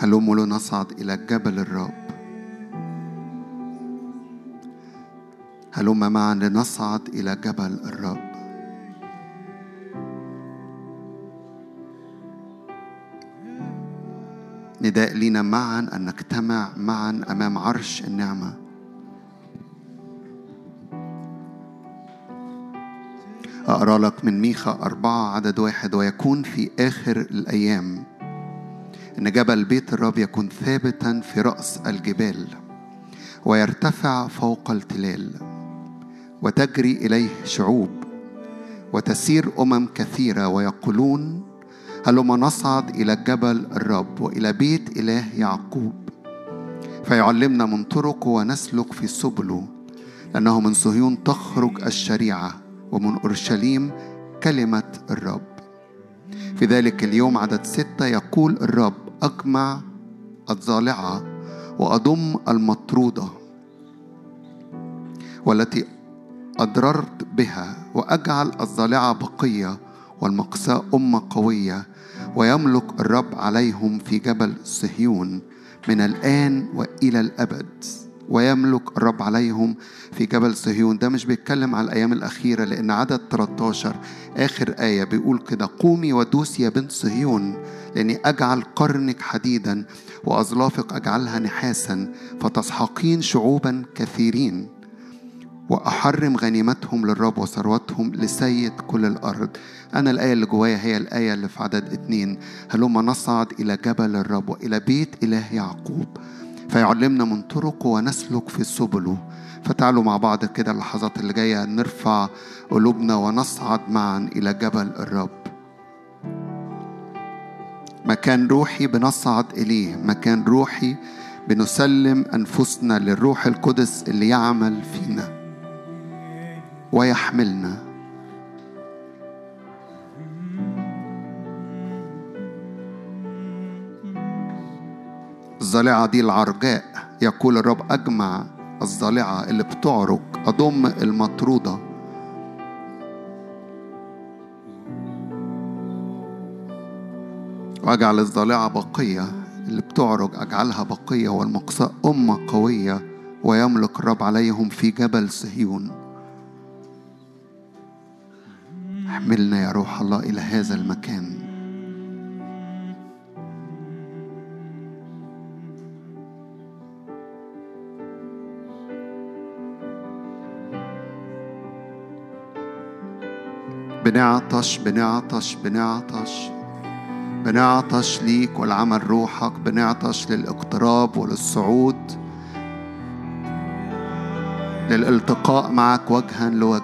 هلم لنصعد إلى جبل الرب؟ هلم معا لنصعد إلى جبل الرب؟ نداء لينا معا أن نجتمع معا أمام عرش النعمة. أقرأ لك من ميخا أربعة عدد واحد ويكون في آخر الأيام. إن جبل بيت الرب يكون ثابتا في رأس الجبال ويرتفع فوق التلال وتجري إليه شعوب وتسير أمم كثيرة ويقولون هلما نصعد إلى جبل الرب وإلى بيت إله يعقوب؟ فيعلمنا من طرقه ونسلك في سبله لأنه من صهيون تخرج الشريعة ومن أورشليم كلمة الرب. في ذلك اليوم عدد ستة يقول الرب أجمع الضالعة وأضم المطرودة والتي أضررت بها وأجعل الضالعة بقية والمقساة أمة قوية ويملك الرب عليهم في جبل صهيون من الآن وإلى الأبد ويملك الرب عليهم في جبل صهيون. ده مش بيتكلم على الأيام الأخيرة لأن عدد 13 آخر آية بيقول كده قومي ودوسي يا بنت صهيون لأني أجعل قرنك حديدا وأظلافك أجعلها نحاسا فتسحقين شعوبا كثيرين. وأحرم غنيمتهم للرب وثروتهم لسيد كل الأرض. أنا الآية اللي جوايا هي الآية اللي في عدد اتنين. هلما نصعد إلى جبل الرب وإلى بيت إله يعقوب. فيعلمنا من طرقه ونسلك في سبله فتعالوا مع بعض كده اللحظات اللي جاية نرفع قلوبنا ونصعد معا إلى جبل الرب. مكان روحي بنصعد إليه مكان روحي بنسلم أنفسنا للروح القدس اللي يعمل فينا ويحملنا. الضالعة دي العرجاء يقول الرب أجمع الضالعة اللي بتعرج أضم المطرودة. وأجعل الضالعة بقية اللي بتعرج أجعلها بقية والمقصاء أمة قوية ويملك الرب عليهم في جبل صهيون. احملنا يا روح الله إلى هذا المكان. بنعطش بنعطش بنعطش. بنعطش ليك ولعمل روحك بنعطش للاقتراب وللصعود للالتقاء معك وجها لوجه.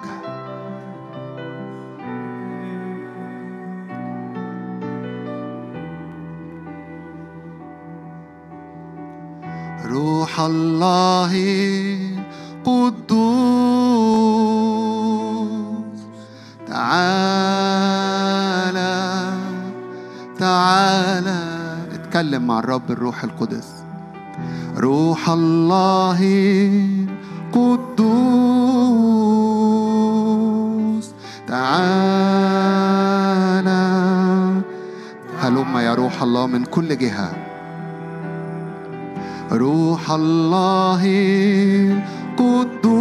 روح الله قدوس اتكلم مع الرب الروح القدس. روح الله قدوس تعالى. هلم يا روح الله من كل جهة. روح الله قدوس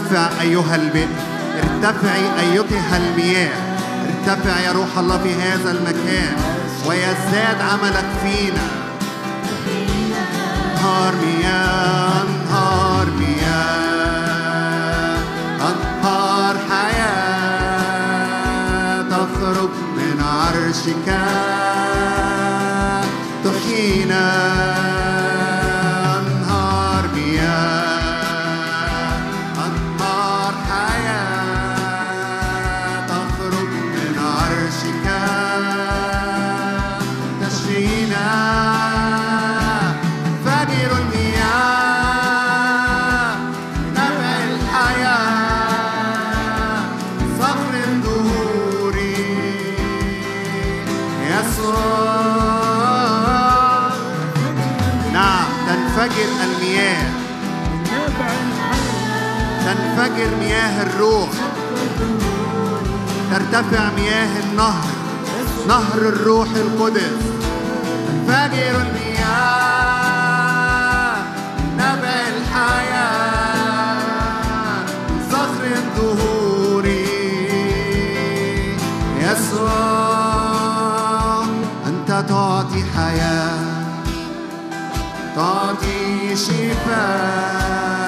ارتفع أيها البئر ارتفعي أيتها المياه. ارتفع يا روح الله في هذا المكان ويزداد عملك فينا. انهار مياه انهار مياه انهار حياة تخرج من عرشك تحيينا. تنفجر مياه الروح. ترتفع مياه النهر نهر الروح القدس. تنفجر المياه نبع الحياة. صخر الظهور يسوع أنت تعطي حياة تعطي شفاء.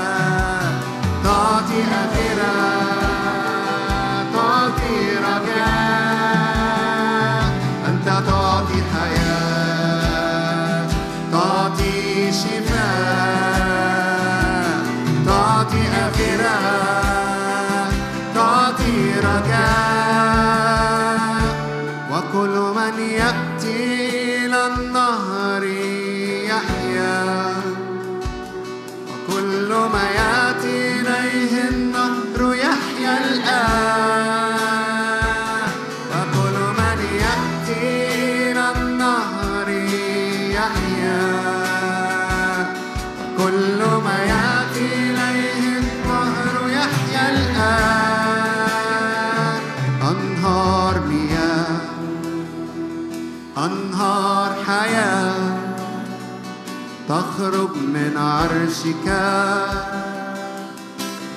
تخرج من عرشك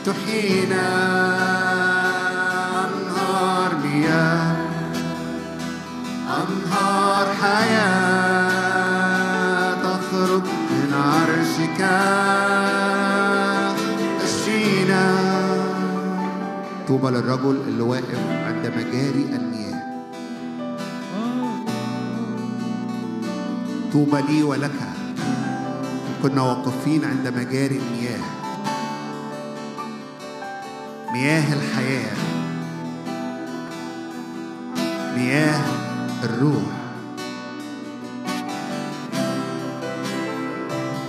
تحيينا أنهار مياه أنهار حياة تخرج من عرشك. تشفينا طوبى للرجل اللي واقف عند مجاري المياه. طوبى لي ولك كنا واقفين عند مجاري المياه. مياه الحياة. مياه الروح.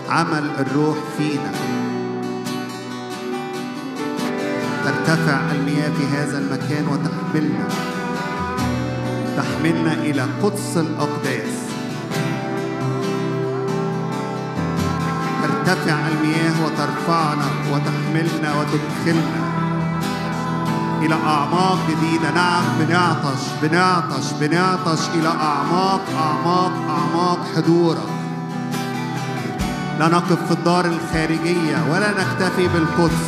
عمل الروح فينا. ترتفع المياه في هذا المكان وتحملنا. تحملنا إلى قدس الأقداس ترتفع المياه وترفعنا وتحملنا وتدخلنا. إلى أعماق جديدة. نعم بنعطش بنعطش بنعطش إلى أعماق أعماق أعماق حضورك لا نقف في الدار الخارجية ولا نكتفي بالقدس.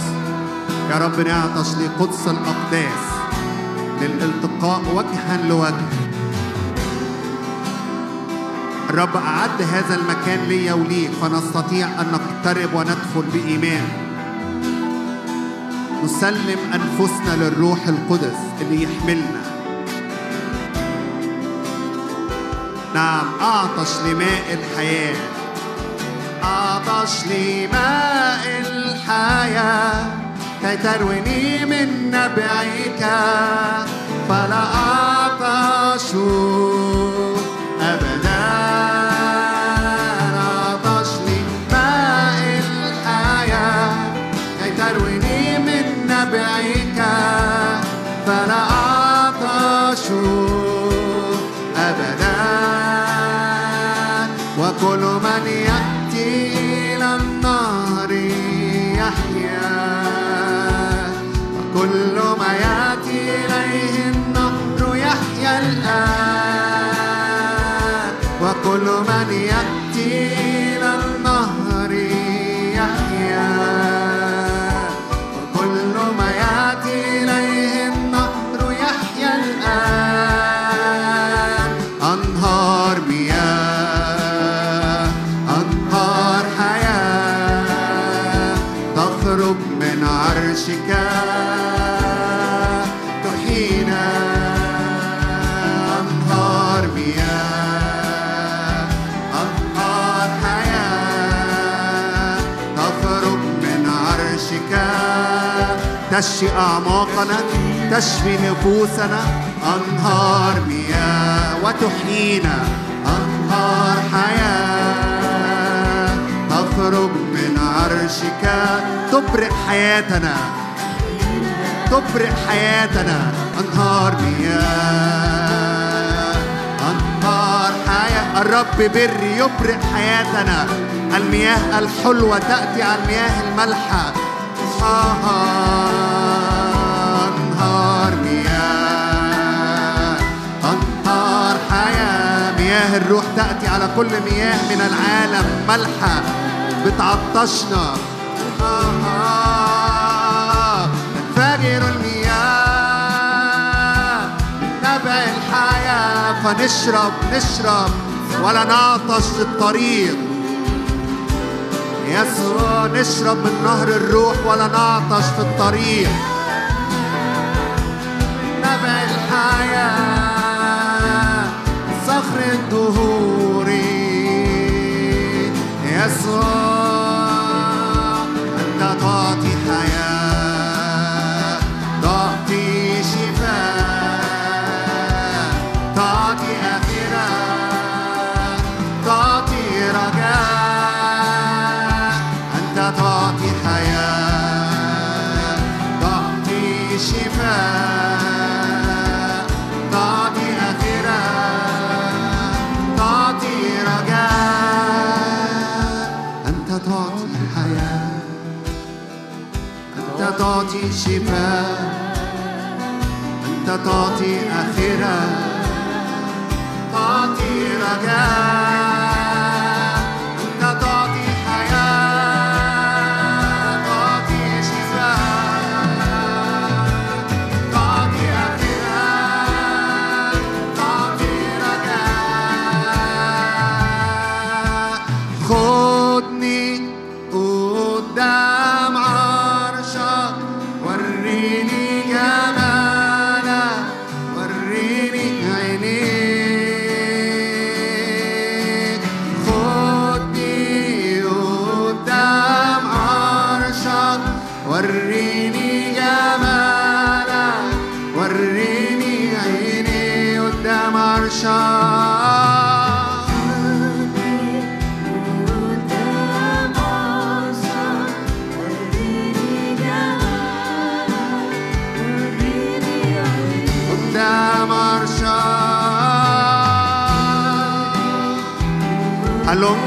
يا رب نعطش لقدس الأقداس. للالتقاء وجها لوجه. الرب أعد هذا المكان ليا وليك فنستطيع أن نقترب وندخل بإيمان. نسلم أنفسنا للروح القدس اللي يحملنا. نعم أعطش لماء الحياة. أعطش لماء الحياة. كي ترويني من نبعك. فلا أعطش فلا أعطش أبدا. وكل من يأتي إلى النهر يحيا. وكل ما يأتي إليه النهر يحيا الآن. وكل من يأتي تشفي أعماقنا تشفي نفوسنا. أنهار مياه وتحيينا. أنهار حياة. تخرج من عرشك. تبرئ حياتنا. تبرئ حياتنا. أنهار مياه. أنهار حياة. الرب بر يبرئ حياتنا. المياه الحلوة تأتي على المياه الملحة. الروح تأتي على كل مياه من العالم. ملحة بتعطشنا. تنفجر المياه. نبع الحياة. فنشرب نشرب. ولا نعطش الطريق يسوع نشرب من نهر الروح ولا نعطش في الطريق. نبع الحياة صخر الدهور. يسوع أنت تعطي آخرة تعطي رجاء.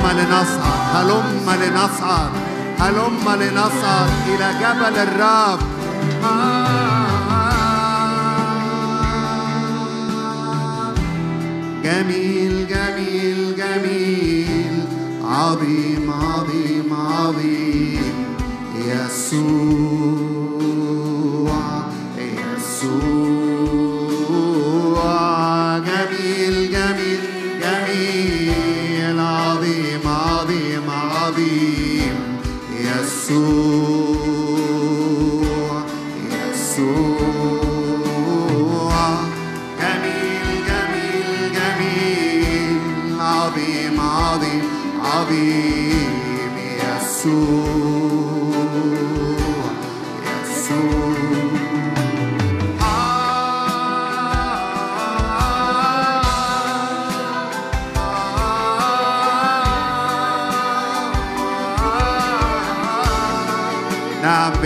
هلم لنصعد هلم لنصعد هلم لنصعد إلى جبل الرب. جميل جميل جميل عظيم عظيم عظيم. يسوع.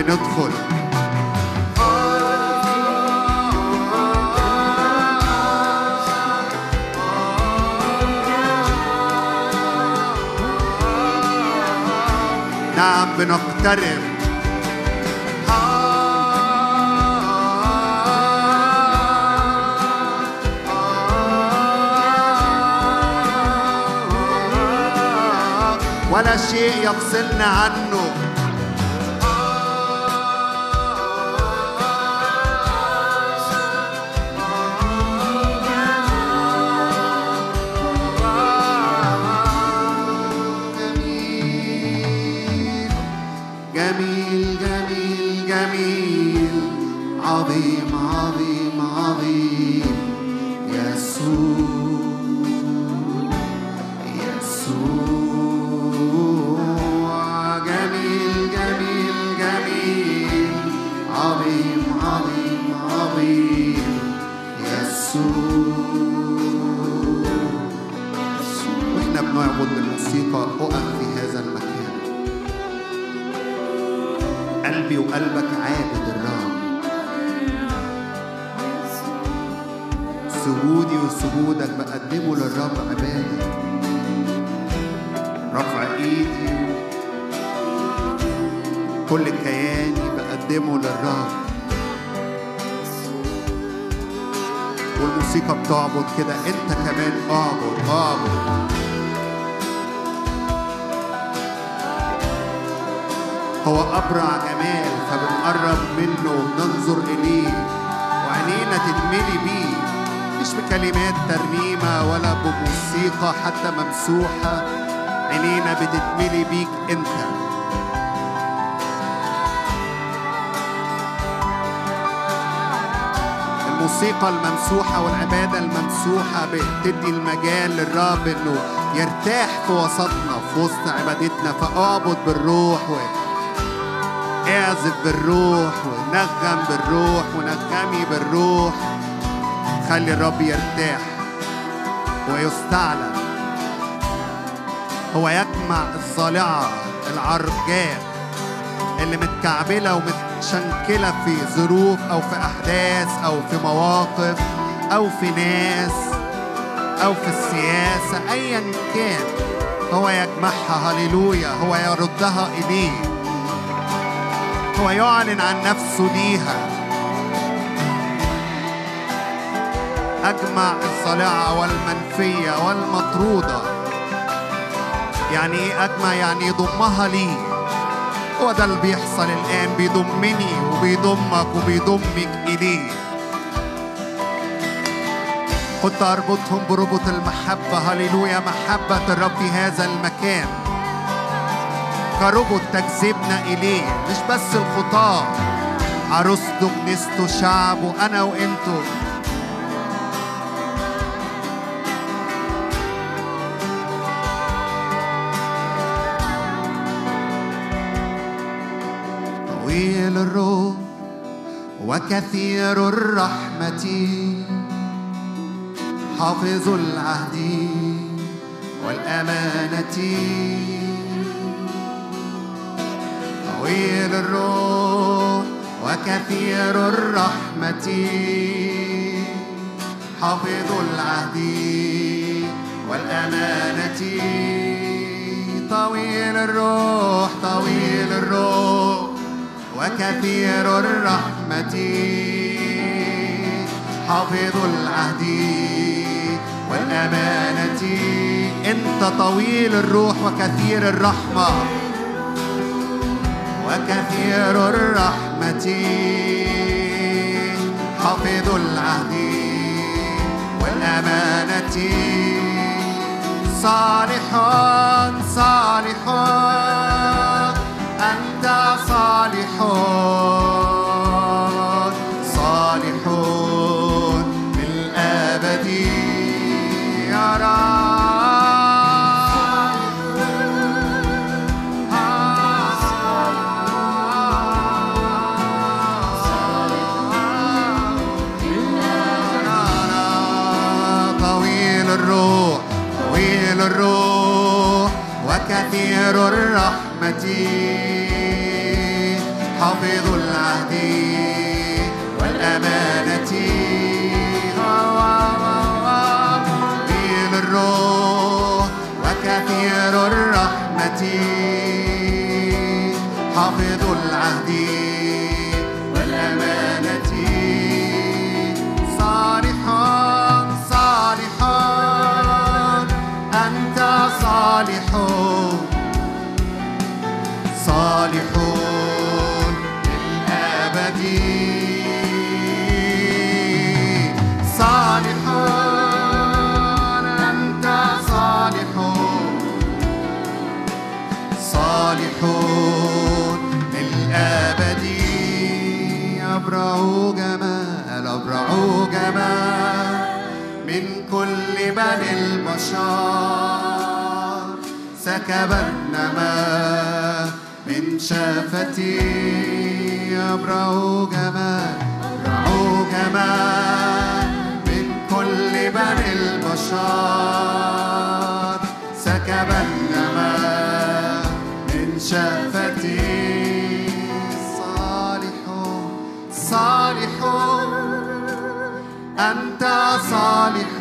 بندخل نعم بنقترب. ولا شيء يفصلنا عنه. الثقة أقف في هذا المكان. قلبي وقلبك عابد الرب سجودي وسجودك بقدمه للرب عبادة رفع ايدي. كل كياني بقدمه للرب. والموسيقى بتعبد كده انت كمان اعبد اعبد مفتوحة عينينا بتتملي بيك أنت. الموسيقى الممسوحة والعبادة الممسوحة بتدي المجال للرب إنه يرتاح في وسطنا في وسط عبادتنا فأعبد بالروح و اعزف بالروح ونغم بالروح ونغمي بالروح. خلي الرب يرتاح ويستعلن. هو يجمع الصالعة العرجاء اللي متكعبلة ومتشنكلة في ظروف أو في أحداث أو في مواقف أو في ناس أو في السياسة أيا كان. هو يجمعها هللويا. هو يردها إليه. هو يعلن عن نفسه ليها أجمع الصالعة والمنفية والمطرودة. يعني إيه أجمع؟ يعني يضمها لي. هو ده اللي بيحصل الآن بيضمني وبيضمك وبيضمك إليه. كنت أربطهم بربط المحبة. هللويا محبة الرب في هذا المكان. كربط تجذبنا إليه. مش بس الخطاة. عروسته كنيسته شعبه أنا وأنتو. طويل الروح وكثير الرحمة. حافظ العهد والأمانة. طويل الروح وكثير الرحمة. حافظ العهد والأمانة. طويل الروح طويل الروح وكثير الرحمة. حافظ العهد والأمانة. أنت طويل الروح وكثير الرحمة. وكثير الرحمة. حافظ العهد والأمانة. صالح صالح. أنت صالح. الرحمة حافظ العهد جمال من كل بني البشر. سكب النماء من شفتي أبرع جمال أبرع جمال من كل بني البشر. سكب النماء من شفتي صالح صالح أنت صالح.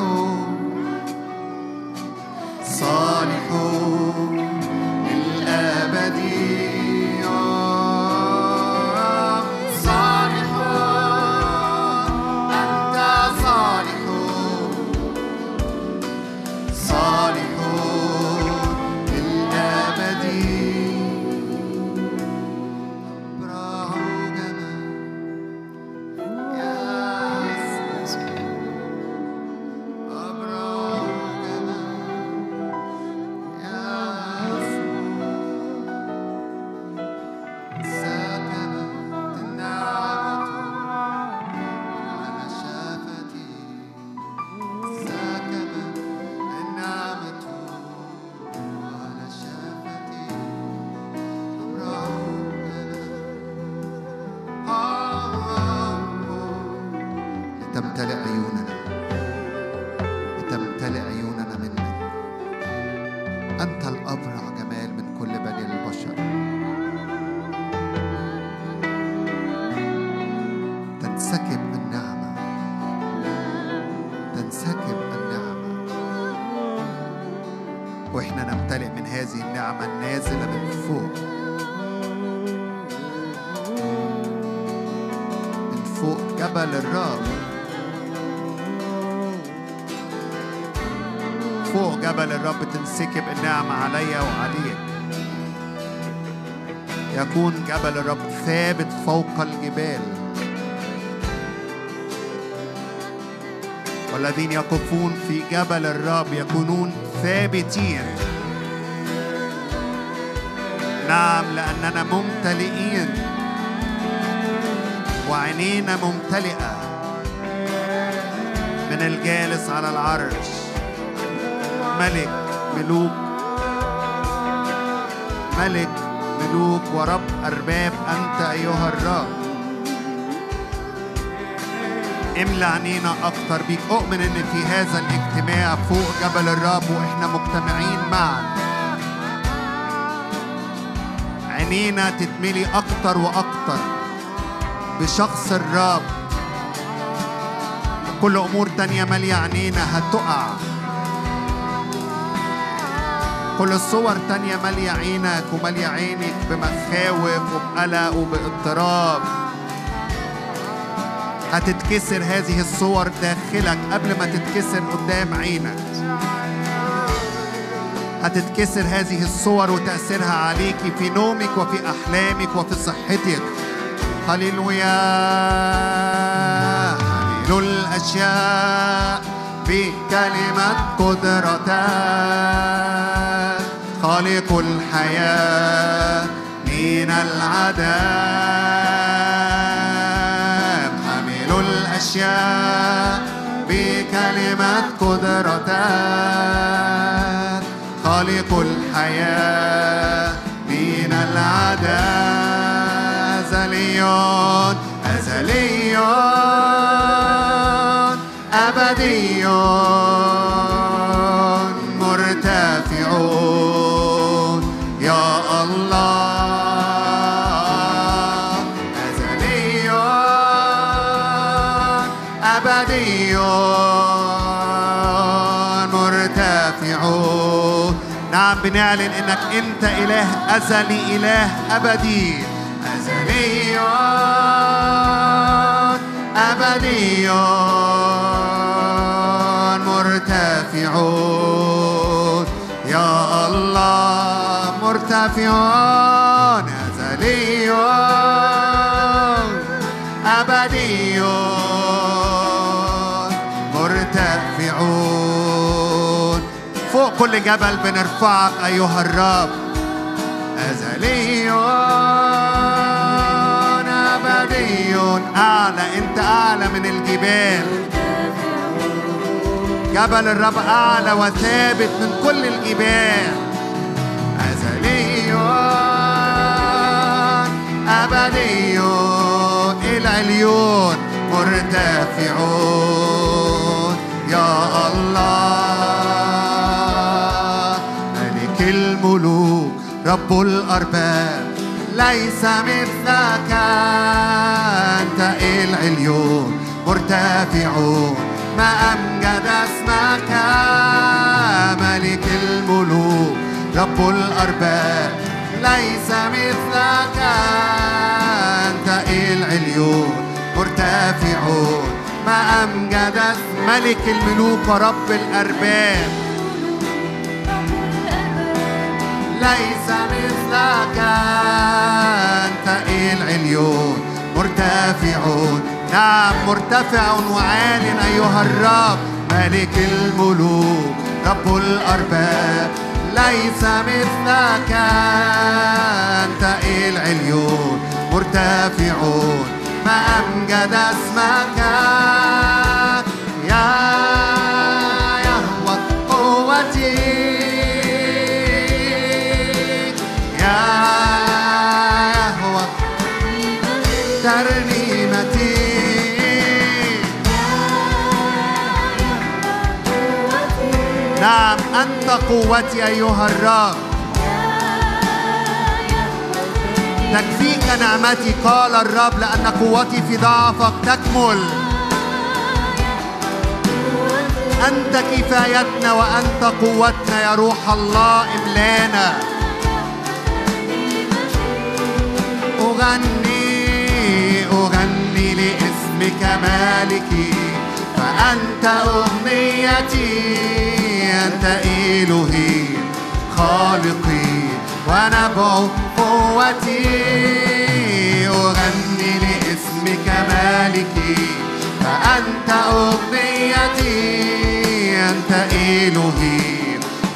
النعمة عليا وعليك. يكون جبل الرب ثابت فوق الجبال. والذين يقفون في جبل الرب يكونون ثابتين. نعم لأننا ممتلئين. وعينينا ممتلئة. من الجالس على العرش. ملك ملوك. ملك ملوك ورب أرباب أنت أيها الرب. املى عينينا أكتر بيك. أؤمن إن في هذا الاجتماع فوق جبل الرب وإحنا مجتمعين معا عينينا تتملي أكتر وأكتر بشخص الرب. كل أمور تانية مالية عينينا هتقع. كل الصور تانية مالية عينك ومالية عينك بمخاوف وبقلق وباضطراب. هتتكسر هذه الصور داخلك قبل ما تتكسر قدام عينك. هتتكسر هذه الصور وتأثيرها عليك في نومك وفي أحلامك وفي صحتك. هللويا. هللو الأشياء بكلمة قدرتك. خالق الحياة من العدم. حامل الأشياء بكلمة قدرتك خالق الحياة من العدم. أزلي أزلي أبدي بنعلن إنك أنت إله ازلي إله أبدي. ازلي ابدي مرتفع يا الله مرتفع ازلي ابدي كل جبل بنرفعك أيها الرب. أزلي أبدي أعلى أنت أعلى من الجبال. جبل الرب أعلى وثابت من كل الجبال. أزلي أبدي العليون مرتفعون. يا الله. رب الأرباب ليس مثلك أنت العليون؟ مرتفعون ما أمجد اسمك ملك الملوك. رب الأرباب ليس مثلك أنت العليون؟ مرتفعون ما أمجد ملك الملوك ورب الأرباب. ليس مثلك أنت. العليون مرتفعون. نعم مرتفع وعال أيها الرب ملك الملوك رب الأرباب. ليس مثلك أنت. العليون مرتفعون. ما أمجد اسمك يا نعم أنت قوتي أيها الرب تكفيك نعمتي قال الرب لأن قوتي في ضعفك تكمل. أنت كفايتنا وأنت قوتنا يا روح الله إملانا. أغني أغني لاسمك مالكي فأنت أغنيتي. أنت إلهي خالقي. ونبع قوتي. أغني لاسمك مالكي. فأنت أغنيتي أنت إلهي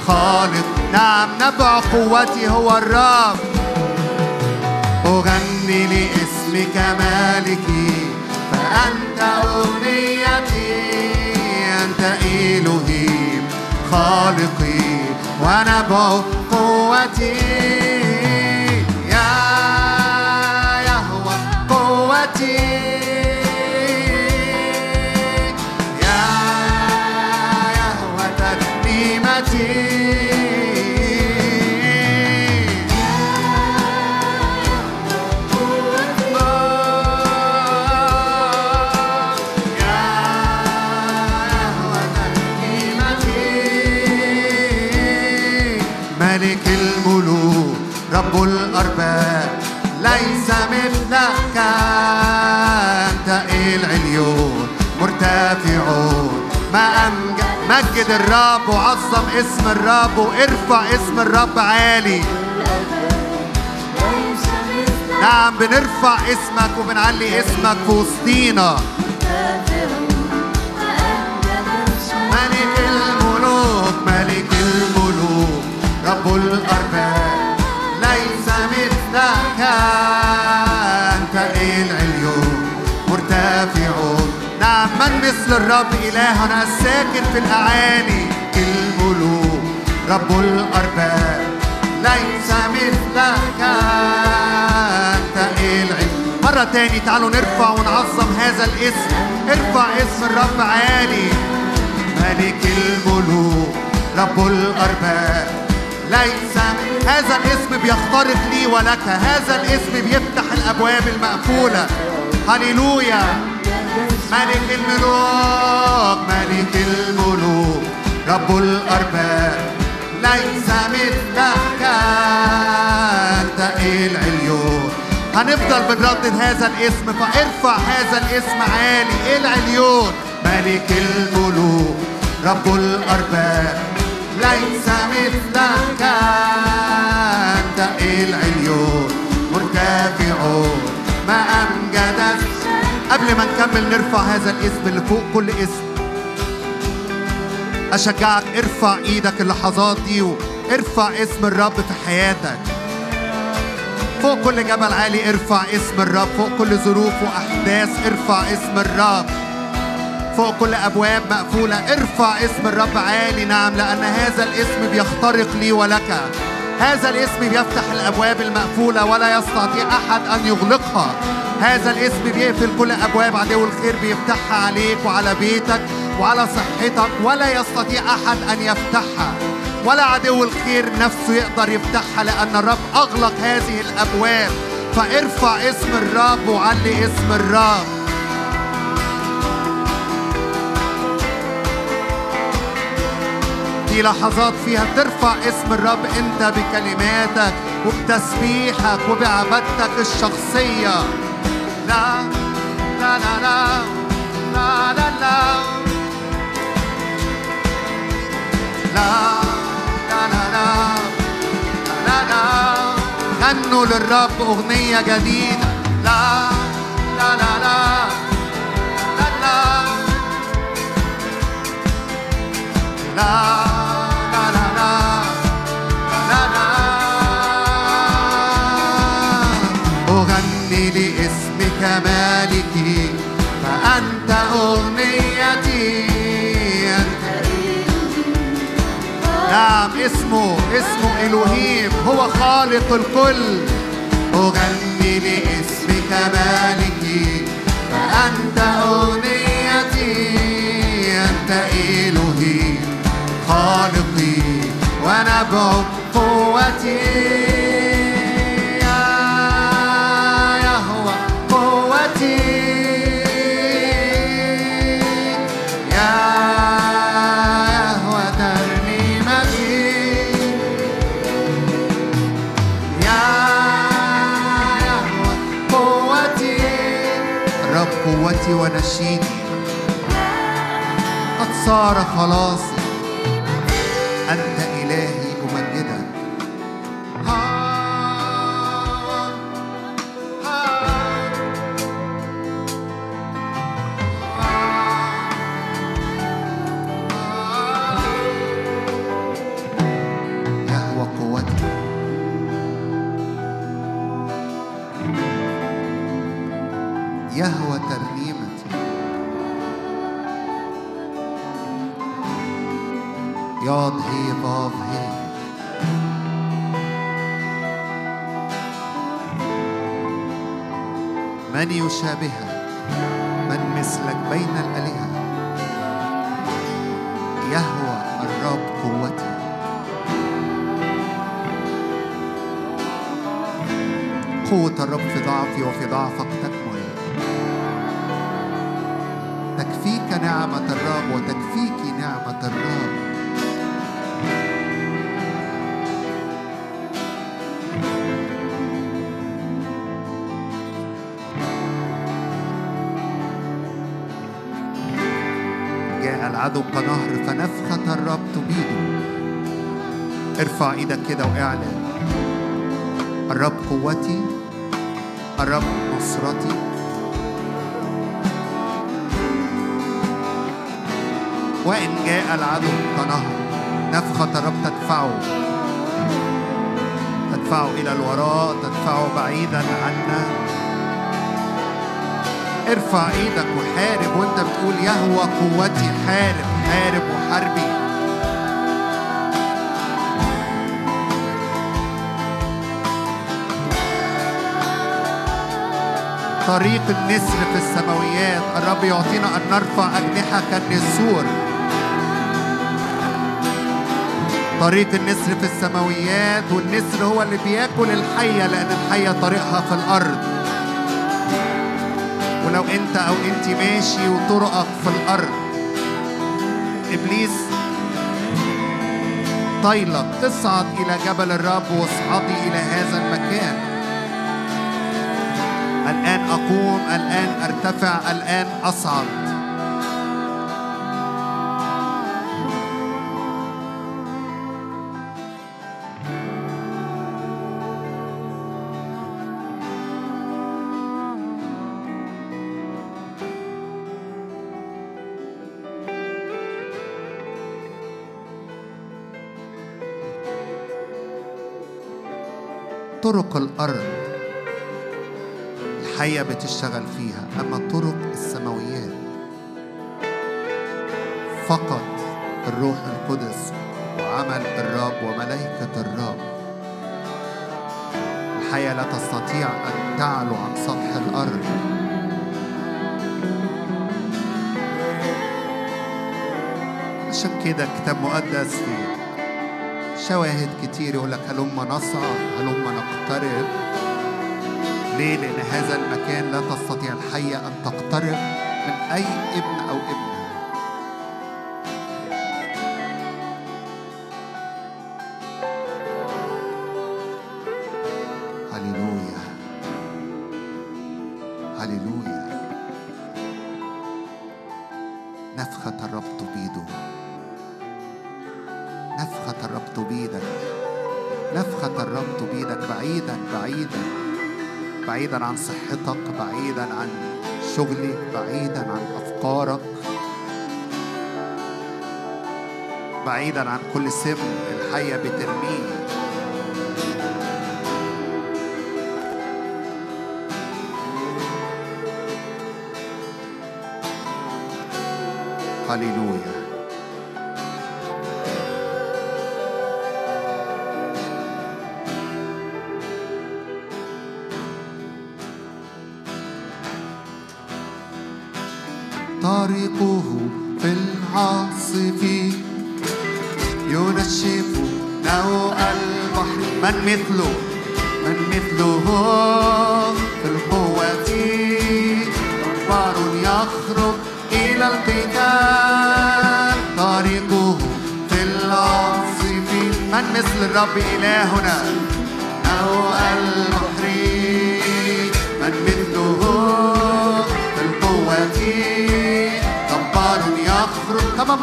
خالق. نعم نبع قوتي هو الرب. أغني لاسمك اسمك مالكي. فأنت أغنيتي أنت إلهي خالقي ونبع قوتي ما أمجد مجد الرب وعظم اسم الرب وارفع اسم الرب عالي. نعم بنرفع اسمك وبنعلي اسمك في وسطينا. الرب إلهنا الساكن في الأعالي الملوك رب الأرباب. ليس مثلك. أنت العليون مرة تاني تعالوا نرفع ونعظم هذا الاسم. ارفع اسم الرب عالي. ملك الملوك رب الأرباب. ليس هذا الاسم بيخترق لي ولك. هذا الاسم بيفتح الأبواب المقفولة. هللويا. ملك الملوك ملك الملوك رب الأرباب. ليس مثلك أنت العليون هنفضل بنردد هذا الاسم فارفع هذا الاسم عالي. العليون ملك الملوك رب الأرباب. ليس مثلك أنت العليون مرتفعون ما أمجدك قبل ما نكمل نرفع هذا الاسم اللي فوق كل اسم. أشجعك ارفع إيدك اللحظات دي وارفع اسم الرب في حياتك. فوق كل جبل عالي ارفع اسم الرب. فوق كل ظروف وأحداث ارفع اسم الرب. فوق كل أبواب مقفولة ارفع اسم الرب عالي. نعم لأن هذا الاسم بيخترق لي ولك. هذا الاسم بيفتح الأبواب المقفولة ولا يستطيع أحد أن يغلقها. هذا الاسم بيقفل كل أبواب عدو الخير بيفتحها عليك وعلى بيتك وعلى صحتك ولا يستطيع أحد أن يفتحها. ولا عدو الخير نفسه يقدر يفتحها لأن الرب أغلق هذه الأبواب. فارفع اسم الرب وعلي اسم الرب. في لحظات فيها ترفع اسم الرب انت بكلماتك وبتسبيحك وبعبادتك الشخصية. للرب أغنية جديدة. لا لا لا لا. لا لا لا. نعم اسمه اسمه إلهيم هو خالق الكل. أغني باسمك مالكي فأنت أغنيتي أنت إلهي خالقي ونبع قوتي قوتي ونشيدي قد صار خلاصي. من يشابهك من مثلك بين الآلهة. يهوى الرب قوتي قوة الرب في ضعفي وفي ضعفك تكمل تكفيك نعمة الرب وتكفيك نعمة الرب. العدو كنهر فنفخة الرب تبيده ارفع إيدك كده واعلن. الرب قوتي الرب نصرتي. وإن جاء العدو كنهر نفخة الرب تدفعه. تدفعه إلى الوراء تدفعه بعيدا عنا. ارفع إيدك وحارب وانت بتقول يهوى قوتي حارب حارب وحربي طريق النسر في السماويات الرب يعطينا أن نرفع أجنحة كالنسور طريق النسر في السماويات والنسر هو اللي بياكل الحية لأن الحية طريقها في الأرض. ولو أنت أو أنت ماشي وطرقك في الأرض. إبليس طيلك اصعد إلى جبل الرب واصعدي إلى هذا المكان. الآن أقوم الآن أرتفع الآن أصعد. طرق الأرض الحية بتشتغل فيها أما طرق السماويات فقط الروح القدس وعمل الرب وملائكة الرب. الحياة لا تستطيع أن تعلو عن سطح الأرض. عشان كده كتاب مقدس في شواهد كتير يقول لك هلما نصعد هلما نقترب ليه؟ لأن هذا المكان لا تستطيع الحية أن تقترب من أي ابن أو ابنة بعيدا عن صحتك بعيدا عن شغلك بعيدا عن أفكارك بعيدا عن كل سم الحيه بترميه. هللويا.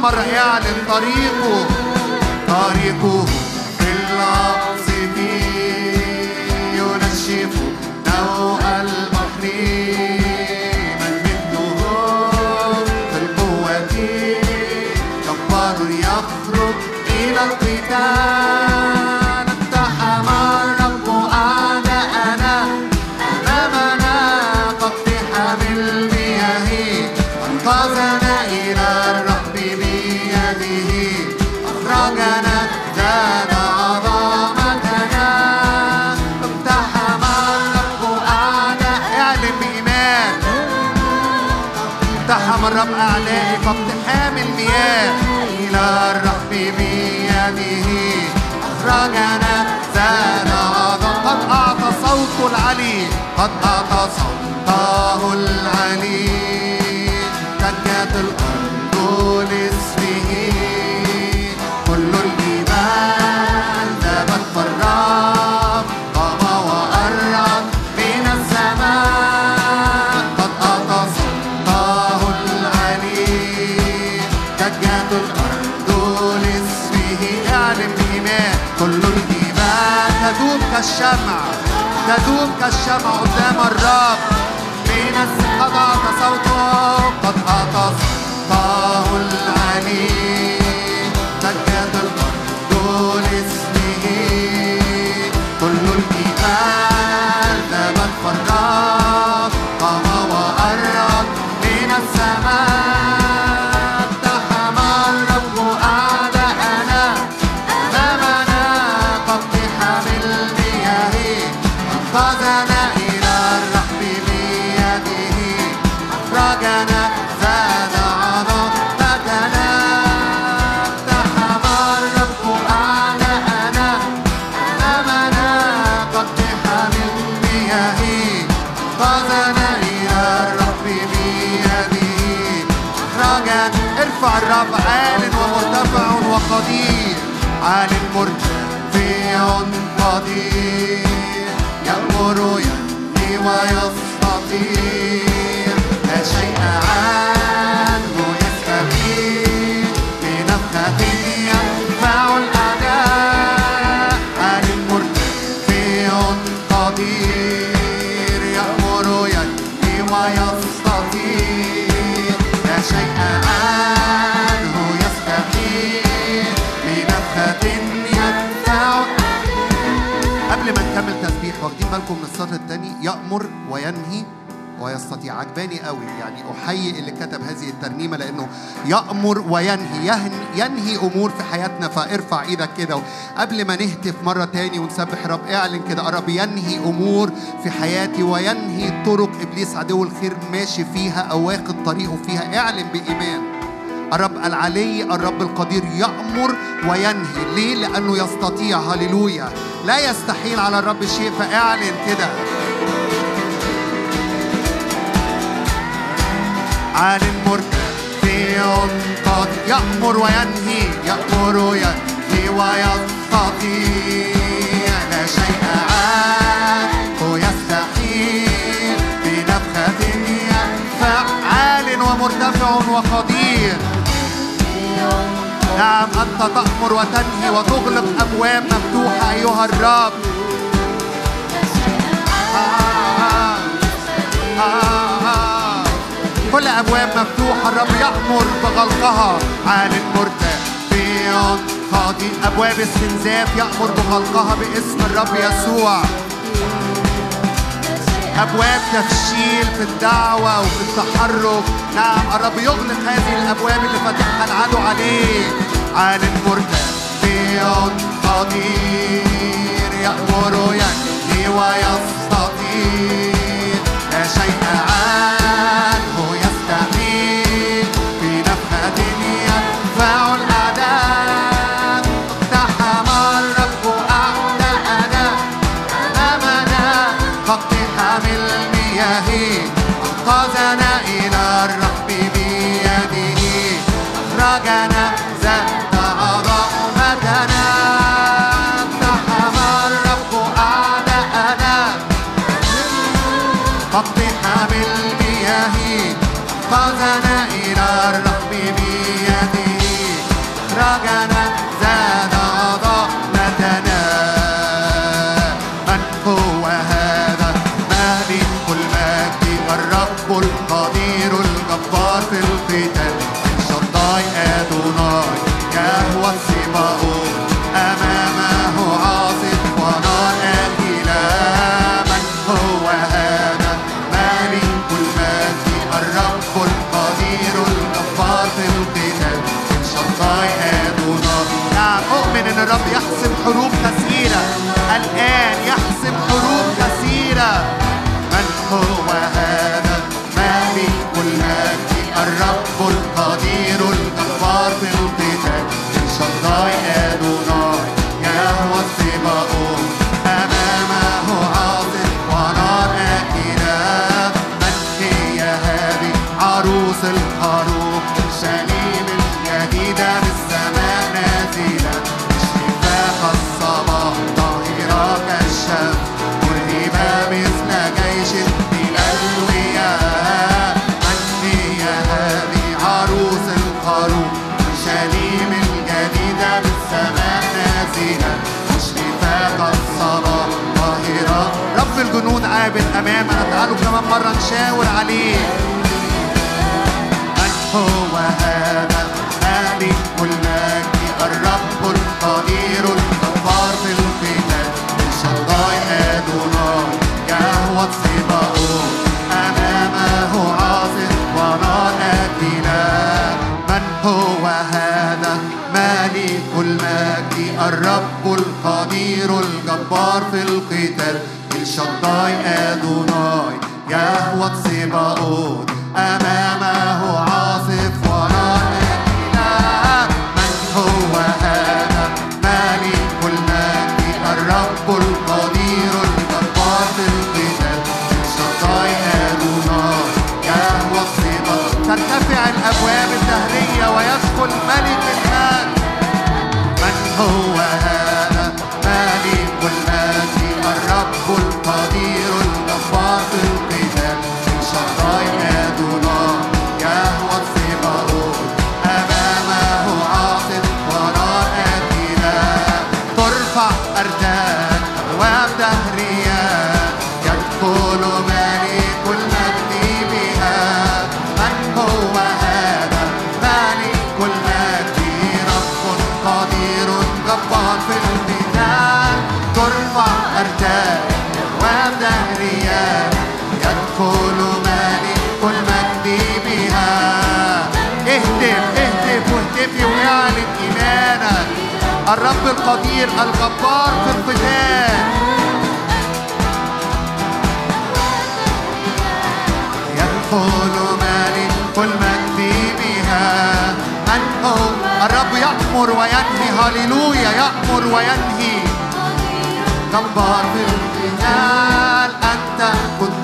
مرة اعلن طريقه طريقه. العلي تدوم كالشمع قدام الرب من الس- قد أعطى صوته قد أعطى بالكم من السطر الثاني يأمر وينهي ويستطيع. عجباني قوي. يعني أحيي اللي كتب هذه الترنيمة لأنه يأمر وينهي. يهني, ينهي أمور في حياتنا فارفع إيدك كده قبل ما نهتف مرة تاني ونسبح رب اعلن كده رب. ينهي أمور في حياتي وينهي طرق إبليس عدو الخير ماشي فيها أو واخد طريقه فيها. اعلن بإيمان. الرب العلي الرب القدير يأمر وينهي. ليه؟ لأنه يستطيع. هللويا. لا يستحيل على الرب شيء فاعلن كده. عال مرتفع قد يأمر وينهي يأمر وينهي ويستطيع لا شيء عنه يستحيل بنفخة فعال ومرتفع وقدير. نعم أنت تأمر وتنهي وتغلق أبواب مفتوحة أيها الرب. كل أبواب مفتوحة الرب يأمر بغلقها. عال مرتفع قاضي أبواب استنزاف يأمر بغلقها باسم الرب يسوع. أبواب تفشيل في الدعوة وفي التحرك. نعم الرب يغلق هذه الأبواب اللي فتحها العدو عليه عال مرتفع قدير يأمر ينهي القتال الشداي أدونا الرب القدير الجبار في القتال يدخل ملك المجد بها أنهم الرب يأمر وينهي. هللويا. يأمر وينهي. جبار في القتال أنت كنت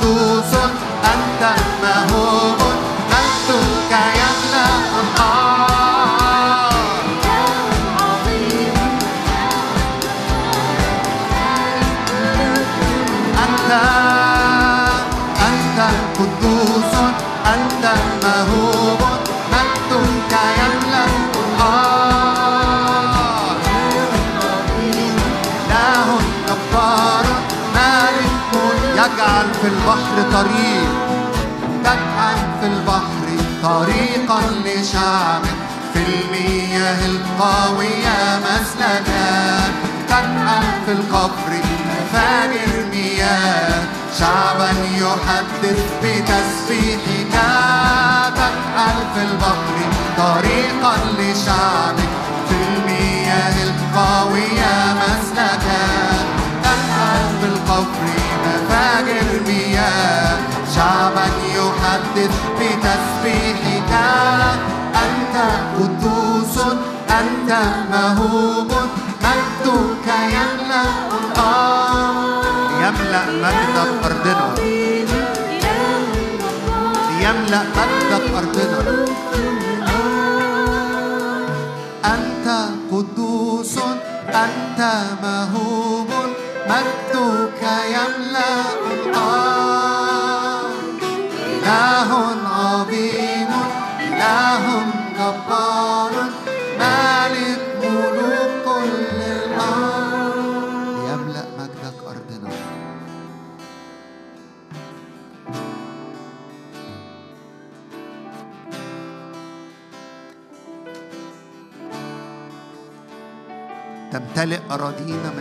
في البحر طريق. تنحت في البحر طريقا لشعبك في المياه القوية مسلكا تنحت في القبر مفاني المياه. شعبا يحدث بتسبيحك. تنحت في البحر طريقا لشعبك في المياه القوية مسلكا تنحت في القبر المياه شعبا يحدث بتسبيحك. أنت قدوس أنت مهوب. مجدك يملأ الأرض. يملأ مجدك أرضنا. يملأ مجدك أرضنا. تمتلئ أراضينا من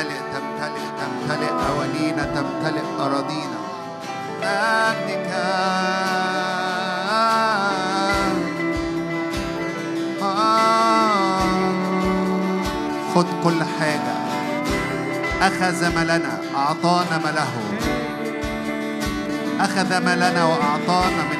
تمتلئ تمتلئ تمتلئ أوانينا تمتلئ أراضينا مجدك خد كل حاجة. أخذ ما لنا أعطانا ما له أخذ ما لنا وأعطانا من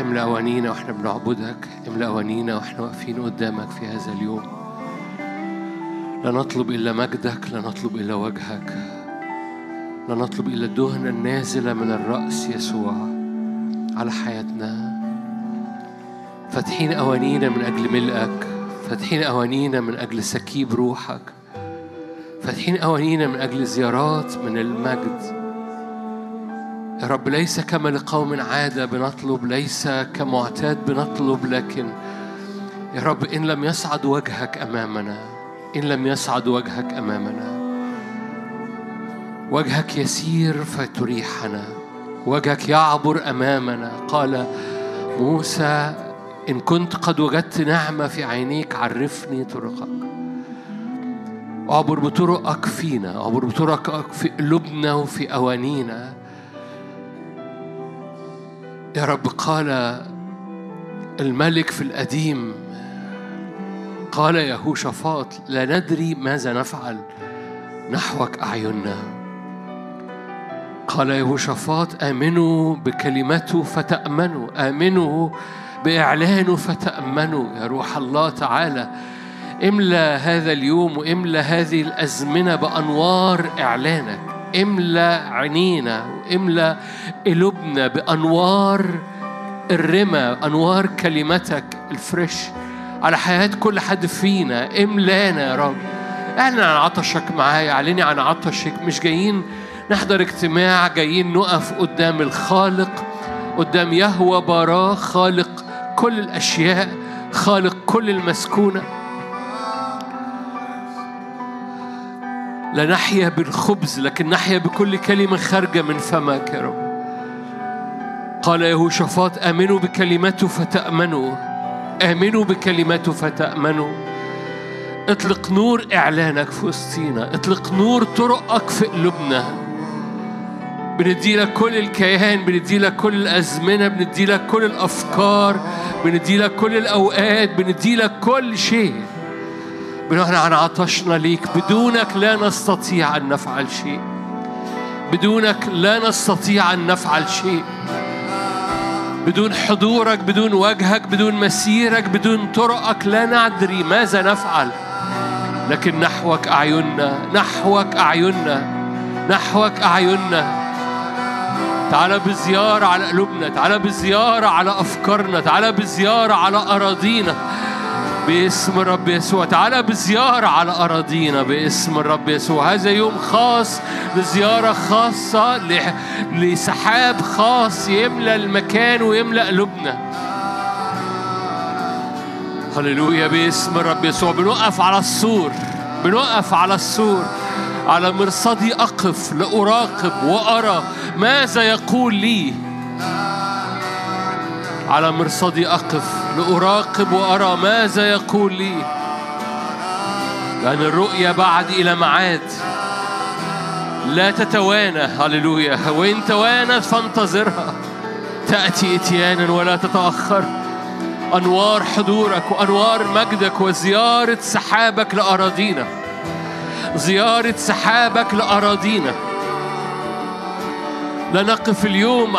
املأ أوانينا وإحنا بنعبدك املأ أوانينا وإحنا واقفين قدامك في هذا اليوم. لا نطلب إلا مجدك لا نطلب إلا وجهك. لا نطلب إلا الدهنة النازلة من الرأس يسوع على حياتنا. فاتحين أوانينا من أجل ملئك فاتحين أوانينا من أجل سكيب روحك. فاتحين أوانينا من أجل زيارات من المجد. يا رب ليس كما لقوم عادة بنطلب ليس كمعتاد بنطلب لكن يا رب إن لم يصعد وجهك أمامنا إن لم يصعد وجهك أمامنا. وجهك يسير فتريحنا وجهك يعبر أمامنا. قال موسى إن كنت قد وجدت نعمة في عينيك عرفني طرقك. اعبر بطرقك فينا اعبر بطرقك في قلوبنا وفي أوانينا. يا رب قال الملك في القديم قال يهوشافاط لا ندري ماذا نفعل نحوك أعيننا. قال يهوشافاط آمنوا بكلمته فتأمنوا آمنوا بإعلانه فتأمنوا. يا روح الله تعالى املى هذا اليوم واملى هذه الأزمنة بأنوار إعلانك. املى عينينا واملى قلوبنا بأنوار الرمى أنوار كلمتك الفريش. على حياة كل حد فينا املانا يا رب. اعلن عن عطشك معايا اعلني عن عطشك مش جايين نحضر اجتماع جايين نقف قدام الخالق قدام يهوى براه خالق كل الأشياء خالق كل المسكونة. لا نحيا بالخبز لكن نحيا بكل كلمة خارجة من فمك يا رب. قال يهوشافاط آمنوا بكلمته فتأمنوا. آمنوا بكلمته فتأمنوا. اطلق نور إعلانك في وسطينا اطلق نور طرقك في قلوبنا. بندي لك كل الكيان بندي لك كل الأزمنة بندي لك كل الأفكار بندي لك كل الأوقات بندي لك كل شيء. بنعلن عن عطشنا ليك. بدونك لا نستطيع أن نفعل شيء. بدونك لا نستطيع أن نفعل شيء. بدون حضورك بدون وجهك بدون مسيرك بدون طرقك لا ندري ماذا نفعل. لكن نحوك أعيننا نحوك أعيننا نحوك أعيننا. تعال بزيارة على قلوبنا تعال بزيارة على أفكارنا تعال بزيارة على أراضينا. باسم الرب يسوع. تعالى بزيارة على أراضينا باسم الرب يسوع. هذا يوم خاص لزيارة خاصة لسحاب خاص يملى المكان ويملى قلوبنا هللويا. باسم الرب يسوع. بنقف على السور. بنقف على السور. على مرصدي أقف لأراقب وأرى ماذا يقول لي. على مرصدي أقف. لأراقب وأرى ماذا يقول لي. لأن الرؤيا بعد إلى معاد. لا تتوانى هللويا. وإن توانت فانتظرها. تأتي إتيانا ولا تتأخر. أنوار حضورك وأنوار مجدك وزيارة سحابك لأراضينا. زيارة سحابك لأراضينا. لا نقف اليوم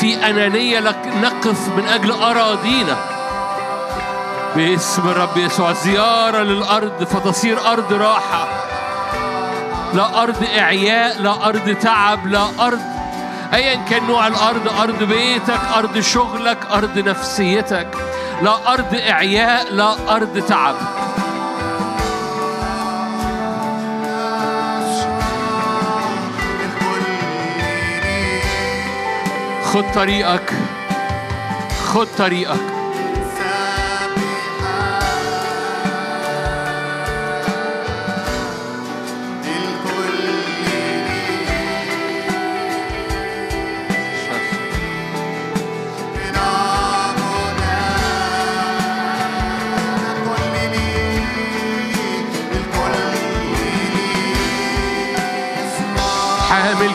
في أنانية نقف من أجل أراضينا. باسم الرب يسوع. زيارة للأرض فتصير أرض راحة. لا أرض إعياء لا أرض تعب لا أرض أيا كان نوع الأرض. أرض بيتك أرض شغلك أرض نفسيتك. لا أرض إعياء لا أرض تعب. خد طريقك. خد طريقك.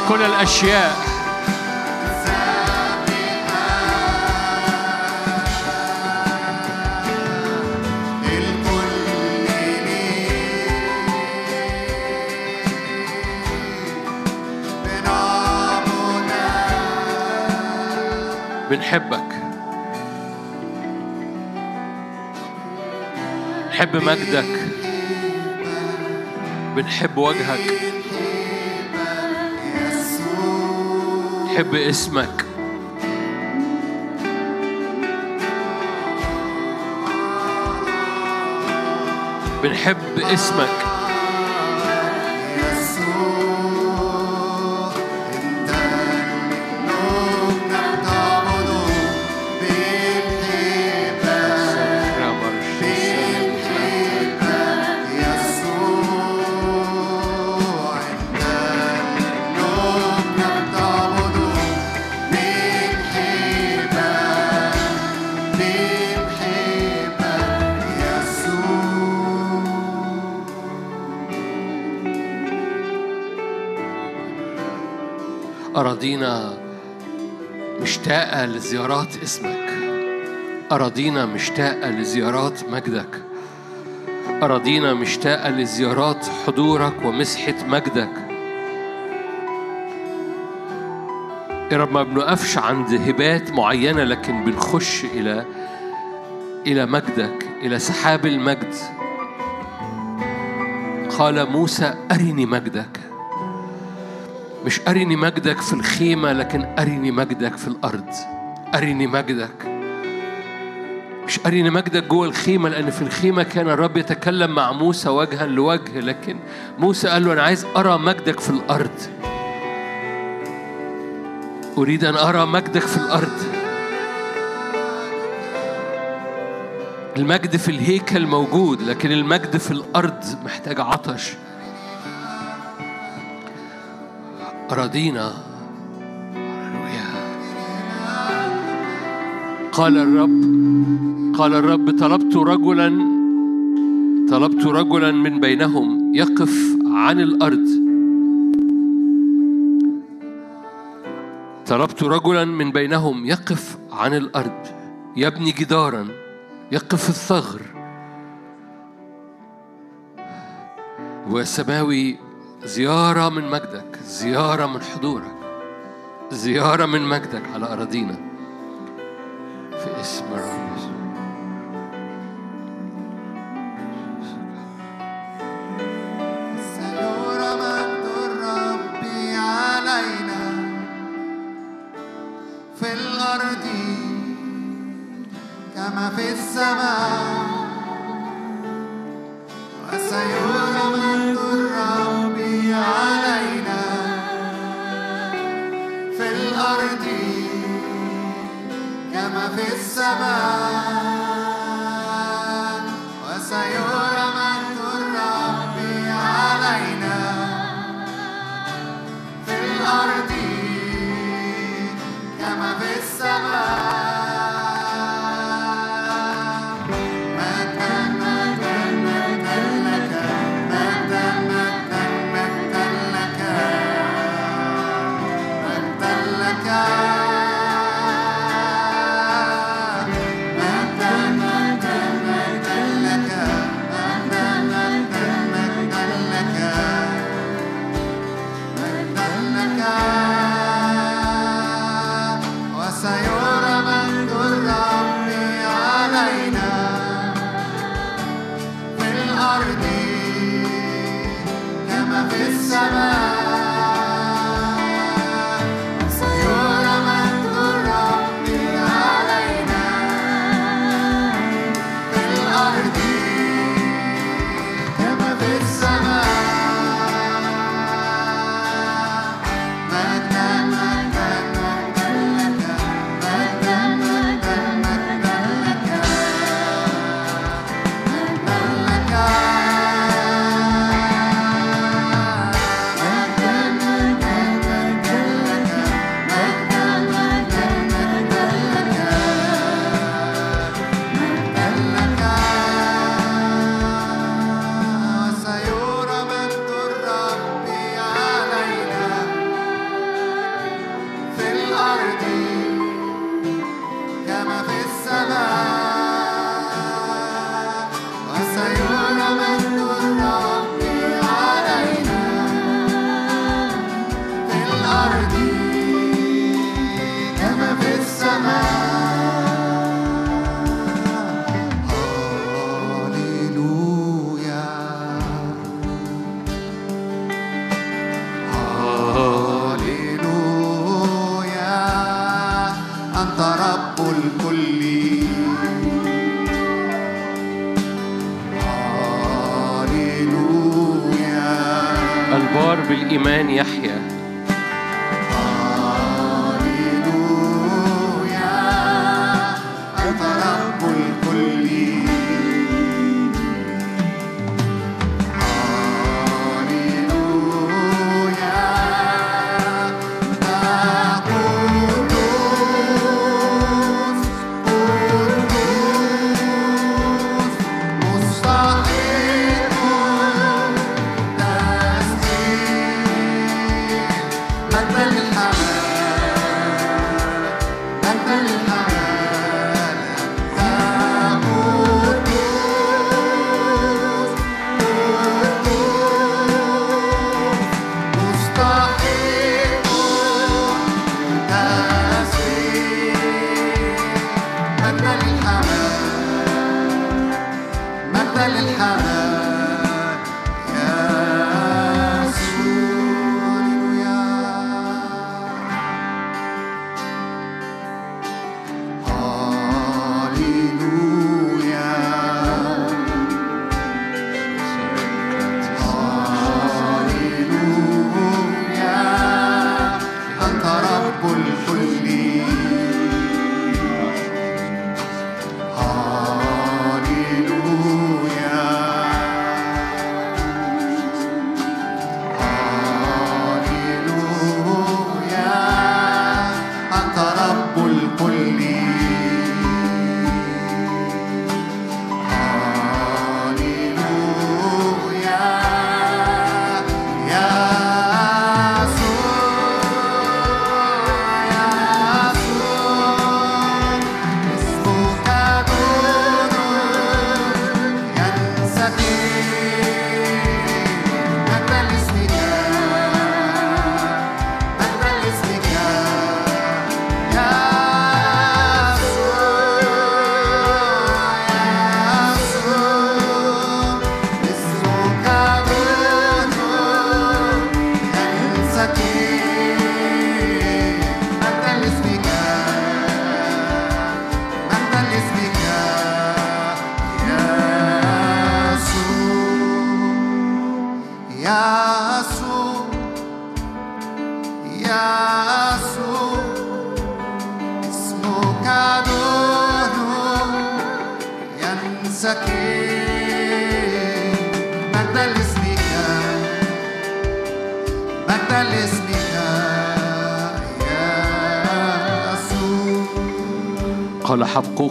كل الأشياء. بنحبك. نحب مجدك. بنحب وجهك. نحب اسمك. بنحب اسمك. أراضينا مشتاقة لزيارات اسمك. أراضينا مشتاقة لزيارات مجدك. أراضينا مشتاقة لزيارات حضورك ومسحة مجدك. يا رب ما بنقفش عند هبات معينة لكن بنخش إلى إلى مجدك إلى سحاب المجد. قال موسى أرني مجدك. مش أرني مجدك في الخيمة لكن أرني مجدك في الأرض. أرني مجدك. مش أرني مجدك جوه الخيمة لأن في الخيمة كان الرب يتكلم مع موسى وجها لوجه لكن موسى قال له أنا عايز أرى مجدك في الأرض. أريد أن أرى مجدك في الأرض. المجد في الهيكل موجود لكن المجد في الأرض محتاج عطش. أراضينا؟ قال الرب قال الرب طلبت رجلا طلبت رجلا من بينهم يقف عن الأرض. طلبت رجلا من بينهم يقف عن الأرض. يبني جدارا يقف الثغر. وسماوي زيارة من مجدك زيارة من حضورك زيارة من مجدك على أراضينا. في اسم الرب يسوع. في الأرض كما في السماء. في السماء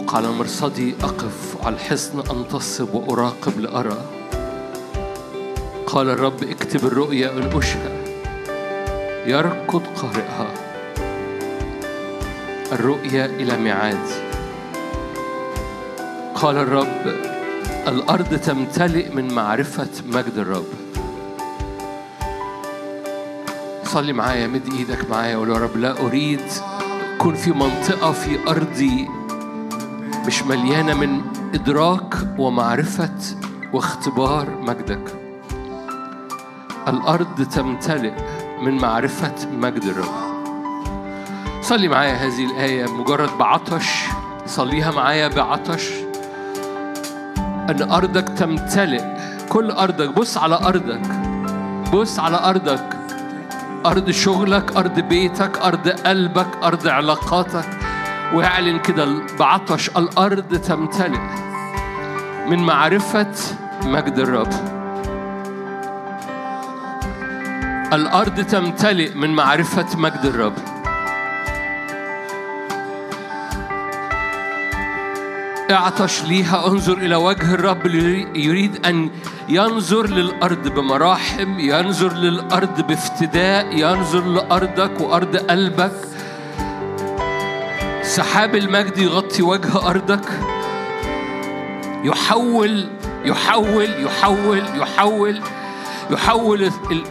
حبقوق على مرصدي أقف على الحصن أنتصب وأراقب لأرى قال الرب اكتب الرؤيا إن أشهى يركض قارئها. الرؤيا إلى ميعاد. قال الرب الأرض تمتلئ من معرفة مجد الرب. صلي معايا مد إيدك معايا وقول يا رب لا أريد يكون في منطقة في أرضي مش مليانة من إدراك ومعرفة واختبار مجدك. الأرض تمتلئ من معرفة مجد الرب. صلي معايا هذه الآية مجرد بعطش. صليها معايا بعطش. أن أرضك تمتلئ. كل أرضك. بص على أرضك. بص على أرضك. أرض شغلك أرض بيتك أرض قلبك أرض علاقاتك. واعلن كده بعطش الأرض تمتلئ من معرفة مجد الرب. الأرض تمتلئ من معرفة مجد الرب. اعطش ليها انظر إلى وجه الرب يريد أن ينظر للأرض بمراحم ينظر للأرض بافتداء ينظر لأرضك وأرض قلبك. سحاب المجد يغطي وجه أرضك. يحول يحول يحول يحول يحول ال-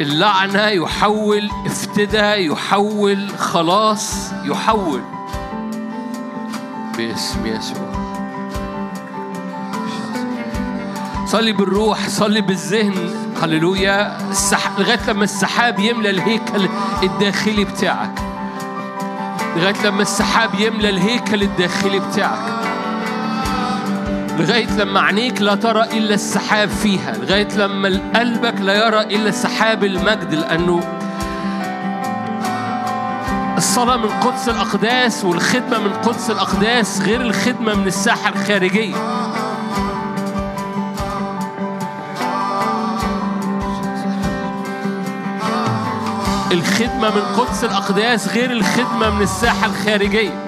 اللعنة يحول افتداء يحول خلاص يحول. باسم يسوع. صلي بالروح صلي بالذهن. هللويا. لغاية لما السحاب يملى الهيكل الداخلي بتاعك. لغاية لما السحاب يملى الهيكل الداخلي بتاعك. لغاية لما عينيك لا ترى إلا السحاب فيها. لغاية لما قلبك لا يرى إلا سحاب المجد لأنه الصلاة من قدس الأقداس والخدمة من قدس الأقداس غير الخدمة من الساحة الخارجية. الخدمة من قدس الأقداس غير الخدمة من الساحة الخارجية.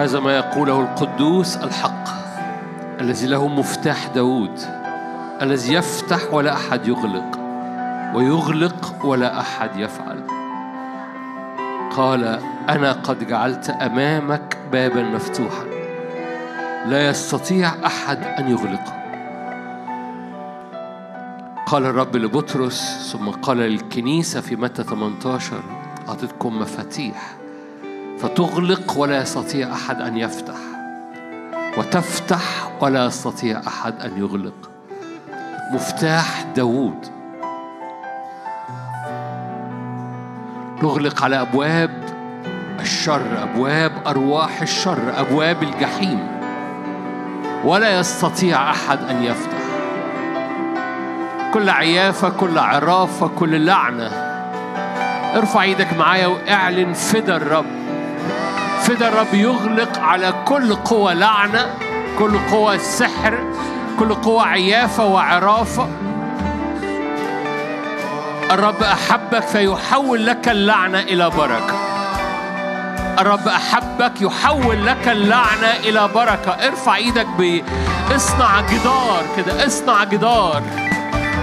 هذا ما يقوله القدوس الحق الذي له مفتاح داود الذي يفتح ولا أحد يغلق ويغلق ولا أحد يفعل. قال أنا قد جعلت أمامك بابا مفتوحا لا يستطيع أحد أن يغلقه. قال الرب لبطرس ثم قال للكنيسة في متى 18 أعطيتكم مفاتيح. فتغلق ولا يستطيع أحد أن يفتح وتفتح ولا يستطيع أحد أن يغلق. مفتاح داوود. نغلق على أبواب الشر أبواب أرواح الشر أبواب الجحيم. ولا يستطيع أحد أن يفتح. كل عيافة كل عرافة كل لعنة. ارفع إيدك معايا واعلن فدا الرب. فدا الرب يغلق على كل قوة لعنة كل قوة سحر كل قوة عيافة وعرافة. الرب أحبك فيحول لك اللعنة إلى بركة. الرب أحبك يحول لك اللعنة إلى بركة. ارفع إيدك باصنع جدار كده اصنع جدار.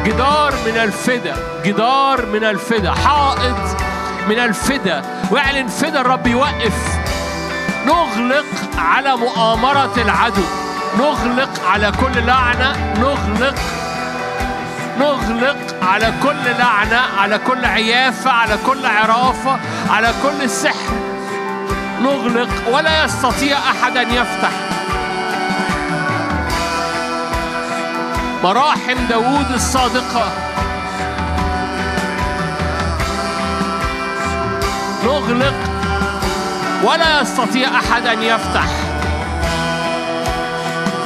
جدار من الفدا جدار من الفدا حائط من الفدا. واعلن فدا الرب يوقف. نغلق على مؤامرة العدو. نغلق على كل لعنة. نغلق. نغلق على كل لعنة على كل عيافة على كل عرافة على كل سحر. نغلق. ولا يستطيع أحد أن يفتح. مراحم داوود الصادقة. نغلق ولا يستطيع أحد أن يفتح.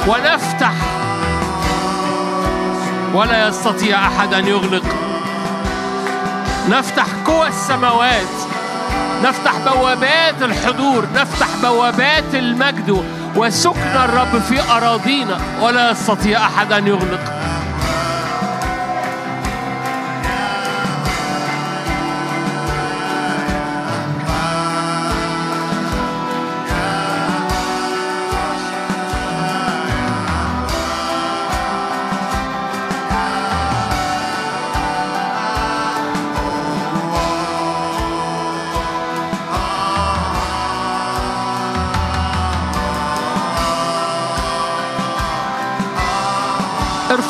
ونفتح ولا يستطيع أحد أن يغلق. نفتح قوى السماوات. نفتح بوابات الحضور. نفتح بوابات المجد. وسكن الرب في أراضينا. ولا يستطيع أحد أن يغلق.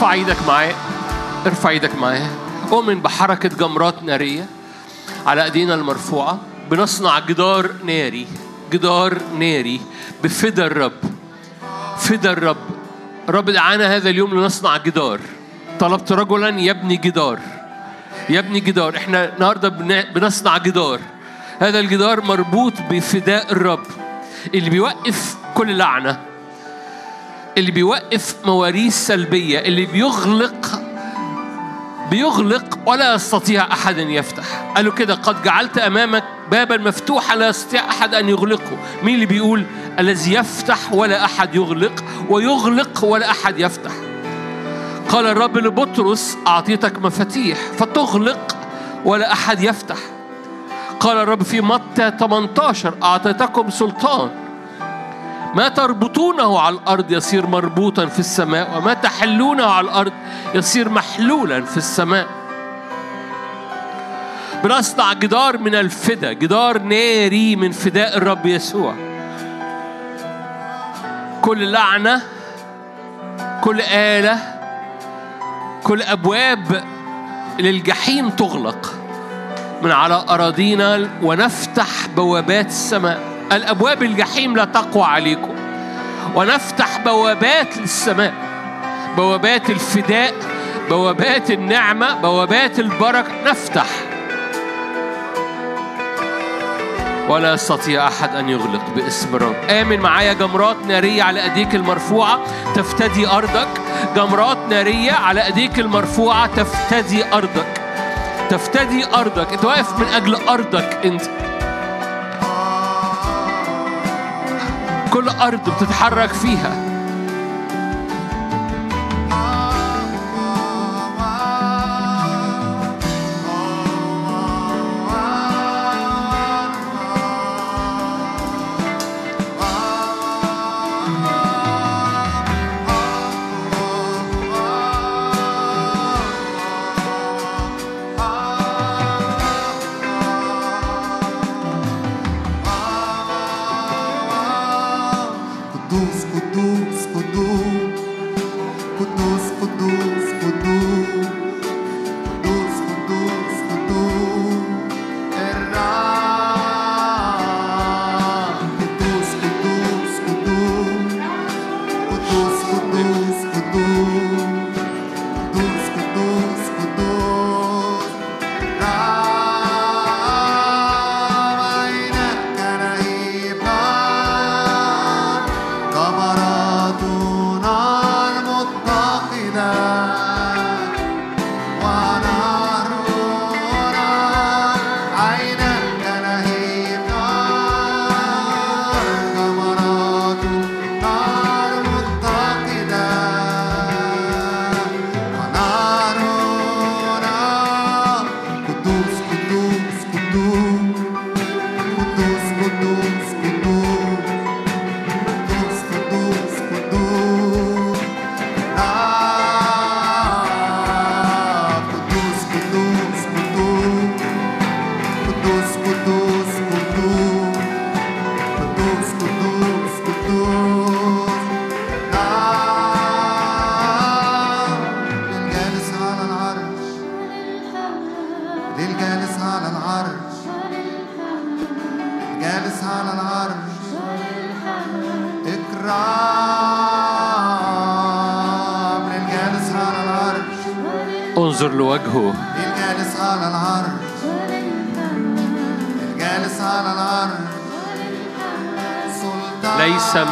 ارفع إيدك معايا ارفع إيدك معايا. اؤمن بحركة جمرات نارية على ايدينا المرفوعة. بنصنع جدار ناري جدار ناري بفدا الرب فدا الرب. الرب دعانا هذا اليوم لنصنع جدار. طلبت رجلا يبني جدار يبني جدار. إحنا النهارده بن- بنصنع جدار. هذا الجدار مربوط بفداء الرب اللي بيوقف كل لعنة. اللي بيوقف مواريث سلبية اللي بيغلق بيغلق ولا يستطيع أحد أن يفتح. قالوا كده قد جعلت أمامك بابا مفتوحا لا يستطيع أحد أن يغلقه. مين اللي بيقول؟ الذي يفتح ولا أحد يغلق ويغلق ولا أحد يفتح. قال الرب لبطرس أعطيتك مفاتيح فتغلق ولا أحد يفتح. قال الرب في متى 18 أعطيتكم سلطان. ما تربطونه على الأرض يصير مربوطا في السماء وما تحلونه على الأرض يصير محلولا في السماء. بنصنع جدار من الفدا جدار ناري من فداء الرب يسوع. كل لعنة كل آلة كل أبواب للجحيم تغلق. من على أراضينا ونفتح بوابات السماء. الأبواب الجحيم لا تقوى عليكم. ونفتح بوابات للسماء بوابات الفداء بوابات النعمة بوابات البركة. نفتح. ولا يستطيع أحد أن يغلق باسم الرب. آمن معايا جمرات نارية على أيديك المرفوعة تفتدي أرضك. جمرات نارية على أيديك المرفوعة تفتدي أرضك. تفتدي أرضك. أنت واقف من أجل أرضك أنت. كل أرض بتتحرك فيها.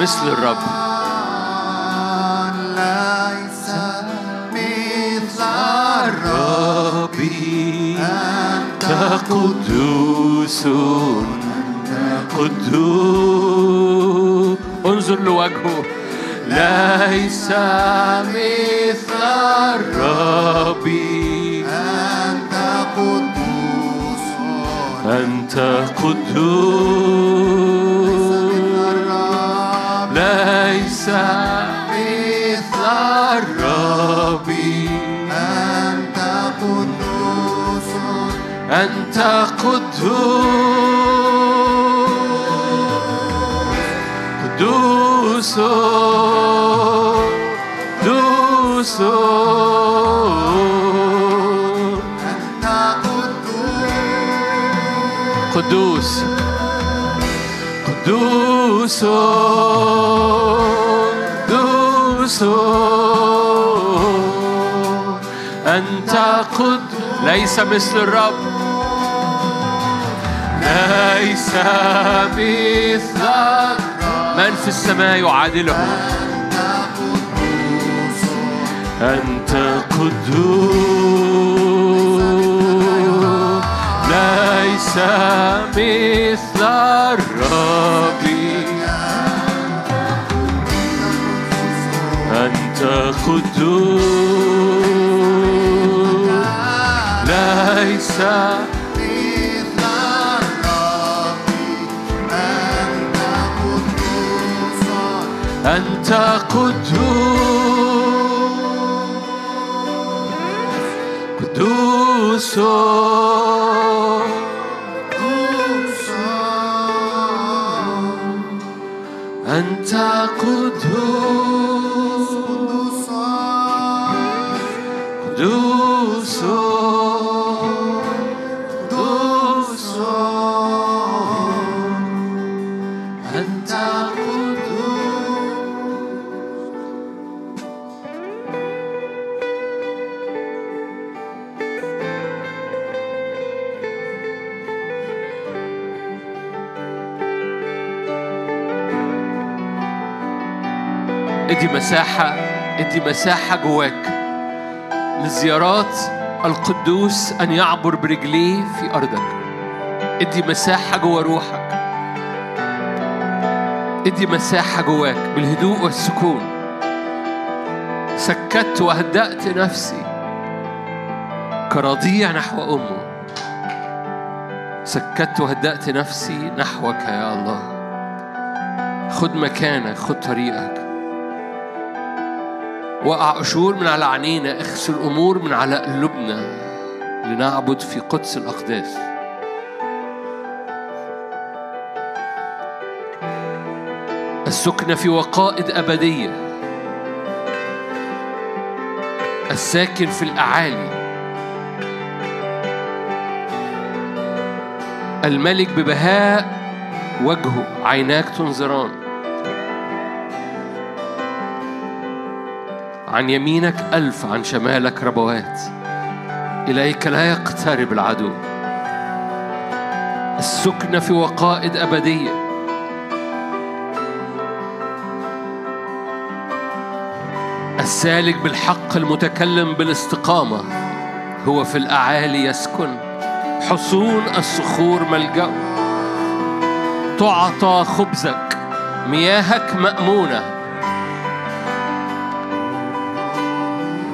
مثل الرب. ليس مثل الرب أنت قدوس. قدوس. انظر لوجهه. ليس مثل الرب أنت قدوس. أنت قدوس. أنت قدوس قدوس أنت قدوس قدوس قدوس قدوس أنت قد ليس مثل الرب. من في السماء يعادله؟ أنت قدوس ليس مثل الرب. أنت قدوس ليس أنت قدوس قدوس قدوس أنت قدوس قدوس مساحة ادي مساحة جواك. لزيارات القدوس أن يعبر برجليه في أرضك. ادي مساحة جوا روحك. ادي مساحة جواك بالهدوء والسكون. سكت وهدأت نفسي. كرضيع نحو أمه. سكت وهدأت نفسي نحوك يا الله. خد مكانك خد طريقك. وقع قشور من على عينينا اغسل امور من على قلوبنا لنعبد في قدس الأقداس. السكنة في وقائد أبدية. الساكن في الأعالي. الملك ببهاء وجهه عيناك تنظران. عن يمينك ألف عن شمالك ربوات. إليك لا يقترب العدو. السكنة في وقائد أبدية. السالك بالحق المتكلم بالاستقامة. هو في الأعالي يسكن. حصون الصخور ملجأ. تعطى خبزك. مياهك مأمونة.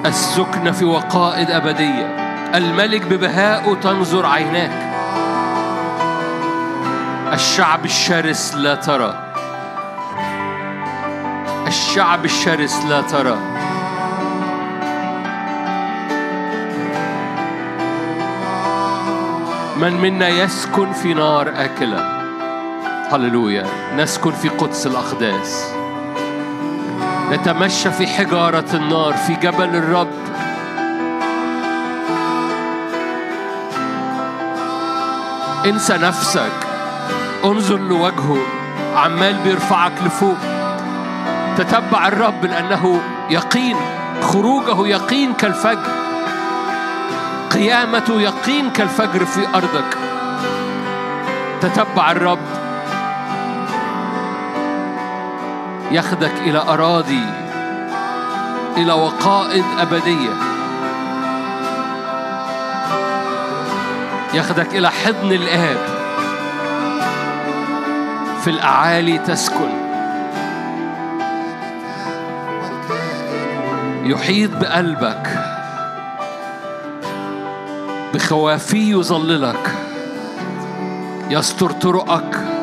السكن في وقائد أبدية. الملك ببهائه تنظر عيناك. الشعب الشرس لا ترى. الشعب الشرس لا ترى. من منا يسكن في نار آكلة. هللويا. نسكن في قدس الأقداس. نتمشى في حجارة النار في جبل الرب. انسى نفسك. انظر لوجهه. عمال بيرفعك لفوق. تتبع الرب لأنه يقين. خروجه يقين كالفجر. قيامته يقين كالفجر في أرضك. تتبع الرب. ياخدك إلى أراضي إلى وقائد أبدية. ياخدك إلى حضن الآب في الأعالي تسكن. يحيط بقلبك. بخوافيه يظللك. يستر طرقك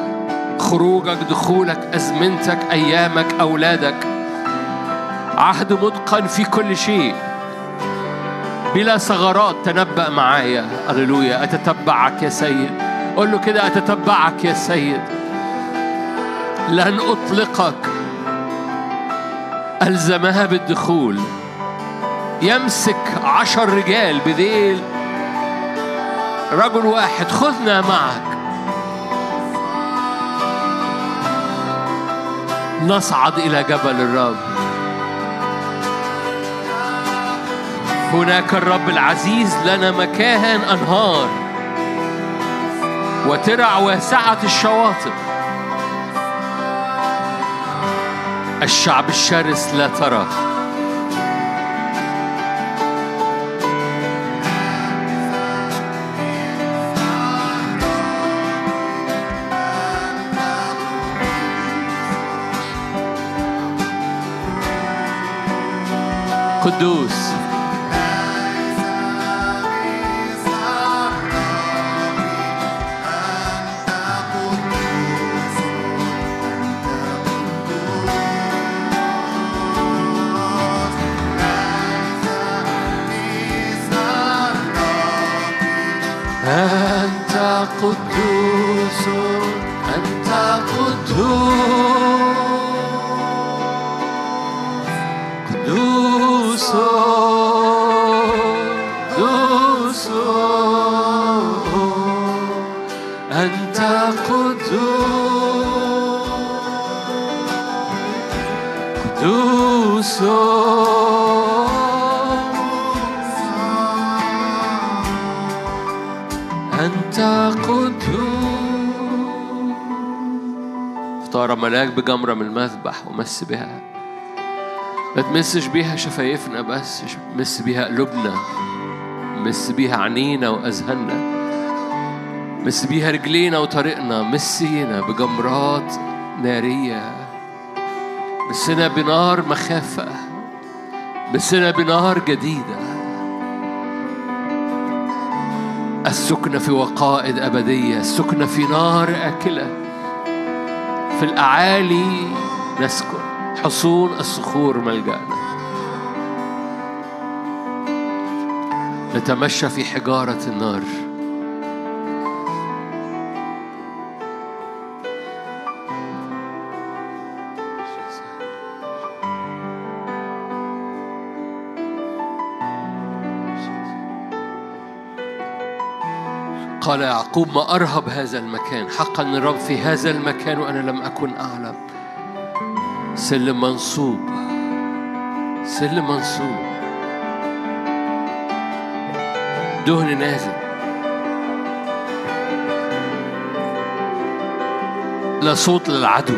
خروجك دخولك أزمنتك أيامك أولادك. عهد متقن في كل شيء. بلا ثغرات تنبأ معايا. هللويا. أتتبعك يا سيد. قول له كده أتتبعك يا سيد. لن أطلقك. ألزمها بالدخول. يمسك عشر رجال بذيل. رجل واحد خذنا معك. نصعد إلى جبل الرب. هناك الرب العزيز لنا مكان أنهار. وترع واسعة الشواطئ. الشعب الشرس لا ترى. قدوس بجمرة من المذبح ومس بها ما تمسش بيها شفايفنا بس مس بيها قلوبنا مس بيها عينينا وأذهاننا مس بيها رجلينا وطريقنا مسينا بجمرات نارية مسنا بنار مخافة مسنا بنار جديدة. السكنة في وقائد أبدية السكنة في نار آكلة. في الأعالي نسكن. حصون الصخور ملجأنا. نتمشى في حجارة النار. قال يعقوب ما أرهب هذا المكان؟ حقا الرب في هذا المكان وأنا لم أكن أعلم. سلم منصوب سلم منصوب. دهن نازل. لا صوت للعدو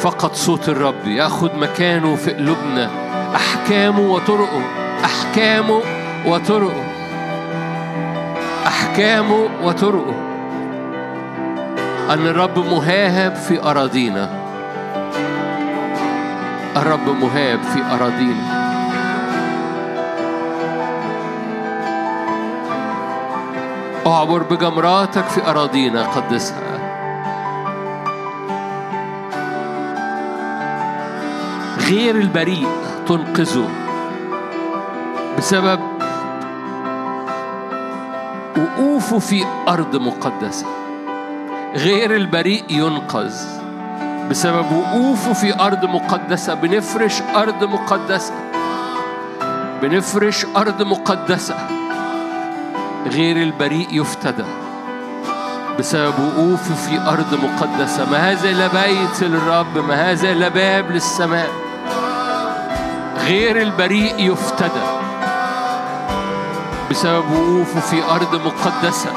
فقط صوت الرب. ياخد مكانه في قلوبنا. أحكامه وطرقه أحكامه وطرقه. أحكامه وطرقه. أن الرب مهاهب في أراضينا. الرب مهاب في أراضينا. أعبر بجمراتك في أراضينا قدسها. غير البريء تنقذه. بسبب وقوفه في أرض مقدسة غير البريء ينقذ. بسبب وقوفه في أرض مقدسة بنفرش أرض مقدسة بنفرش أرض مقدسة غير البريء يفتدى. بسبب وقوفه في أرض مقدسة ما هذا إلا بيت للرب ما هذا إلا باب للسماء. غير البريء يفتدى. بسبب وقوفه في أرض مقدسة.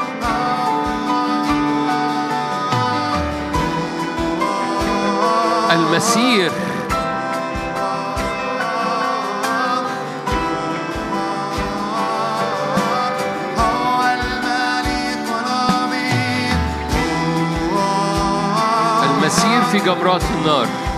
المسير. المسير في جمرات النار.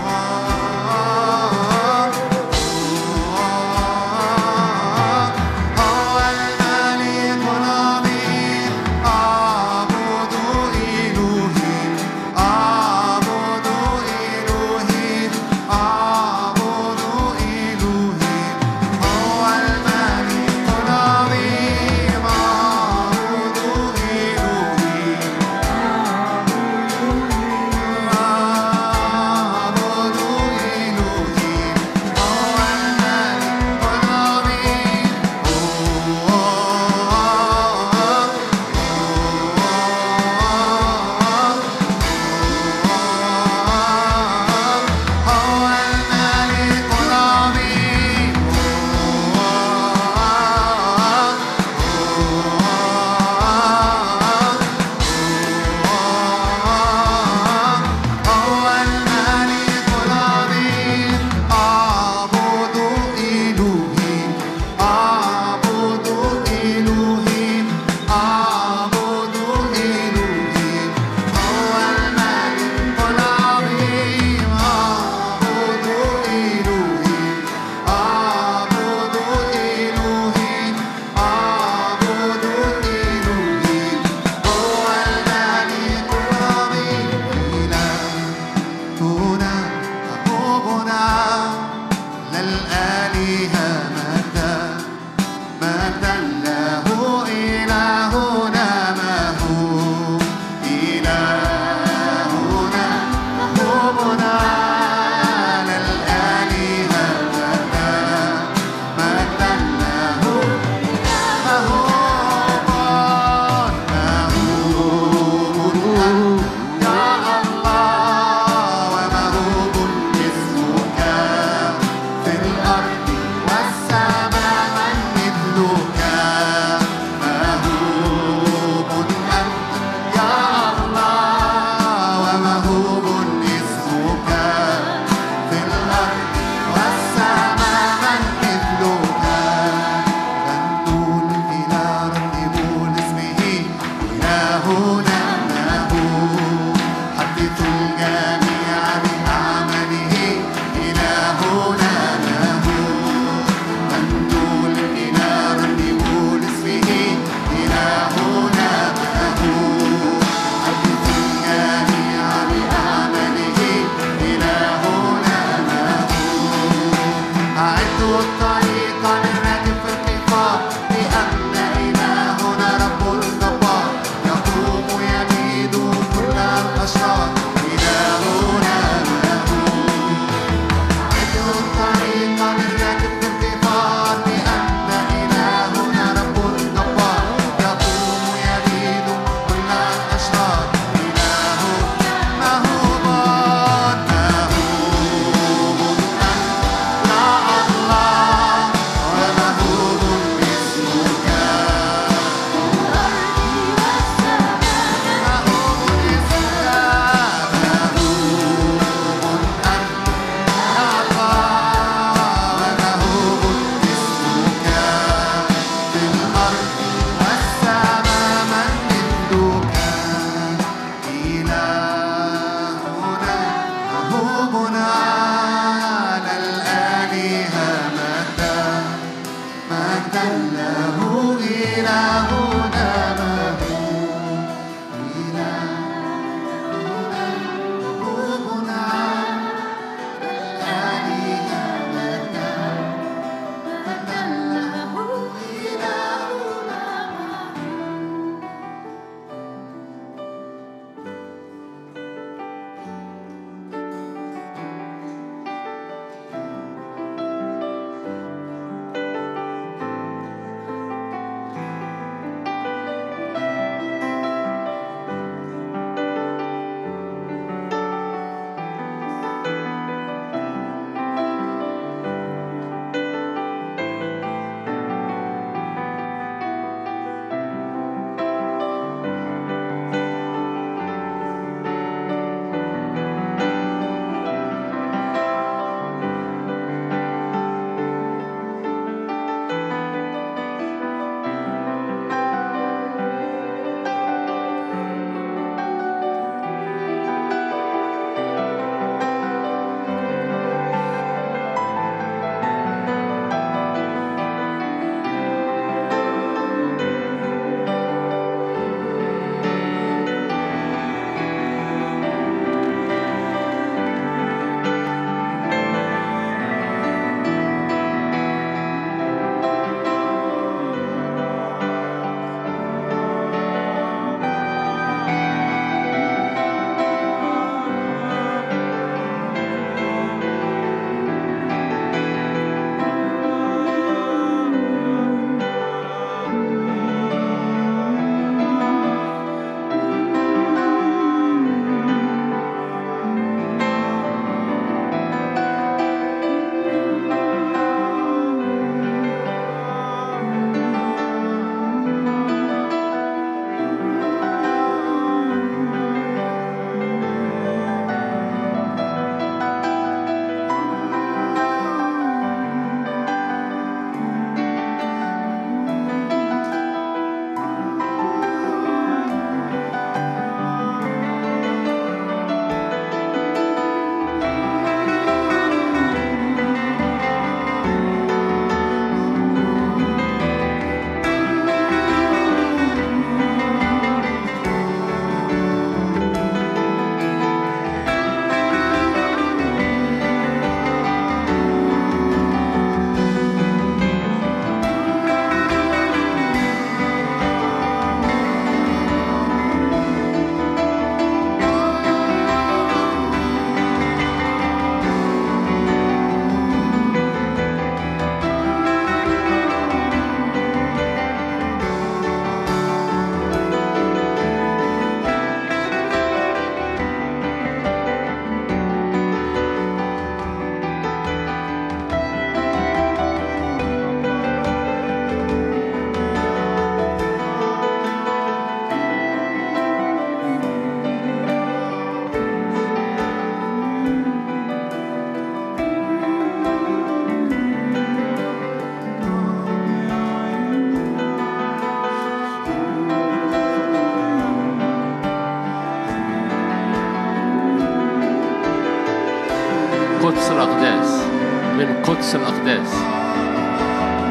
الأقداس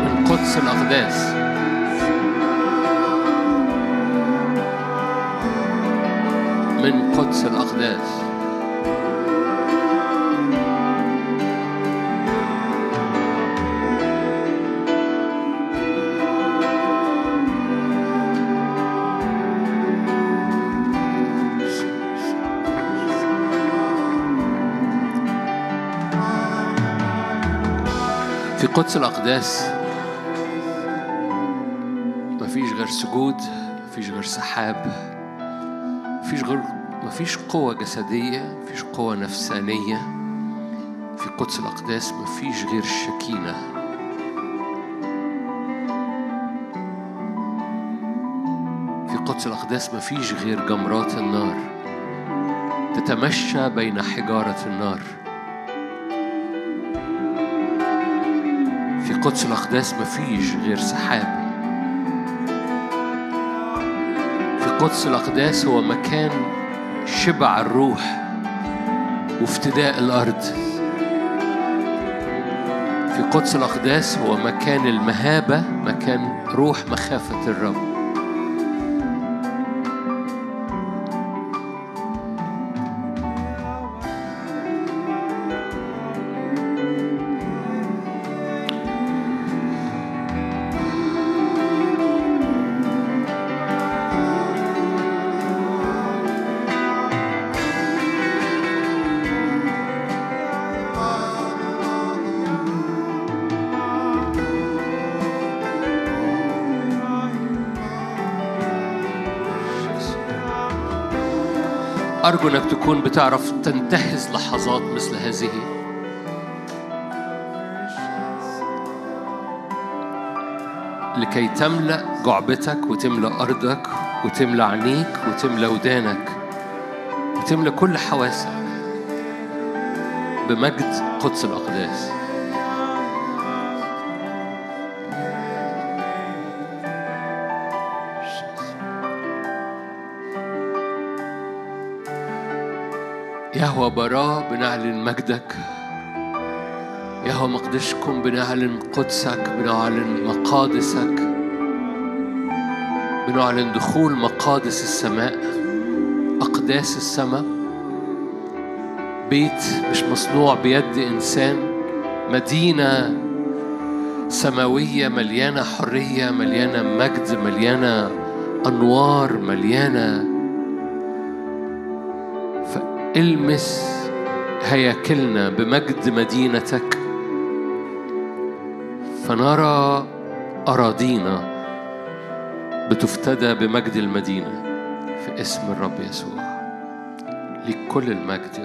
من قدس الأقداس. من قدس الأقداس. قدس الأقداس. مفيش غير سجود مفيش غير سحاب مفيش غير مفيش قوة جسدية مفيش قوة نفسانية. في قدس الأقداس مفيش غير شكينة. في قدس الأقداس مفيش غير جمرات النار. تتمشى بين حجارة النار. قدس الأقداس مفيش غير سحاب. في قدس الأقداس هو مكان شبع الروح وافتداء الأرض. في قدس الأقداس هو مكان المهابة مكان روح مخافة الرب. أرجو إنك تكون بتعرف تنتهز لحظات مثل هذه. لكي تملأ جعبتك وتملأ أرضك وتملأ عينيك وتملأ ودانك وتملأ كل حواسك بمجد قدس الأقداس. يهوى براء بنعلن مجدك يهوى مقدشكم بنعلن قدسك بنعلن مقادسك بنعلن دخول مقادس السماء أقداس السماء. بيت مش مصنوع بيد إنسان مدينة سماوية مليانة حرية مليانة مجد مليانة أنوار مليانة فالمس هياكلنا بمجد مدينتك فنرى أراضينا بتفتدى بمجد المدينة في اسم الرب يسوع. لكل المجد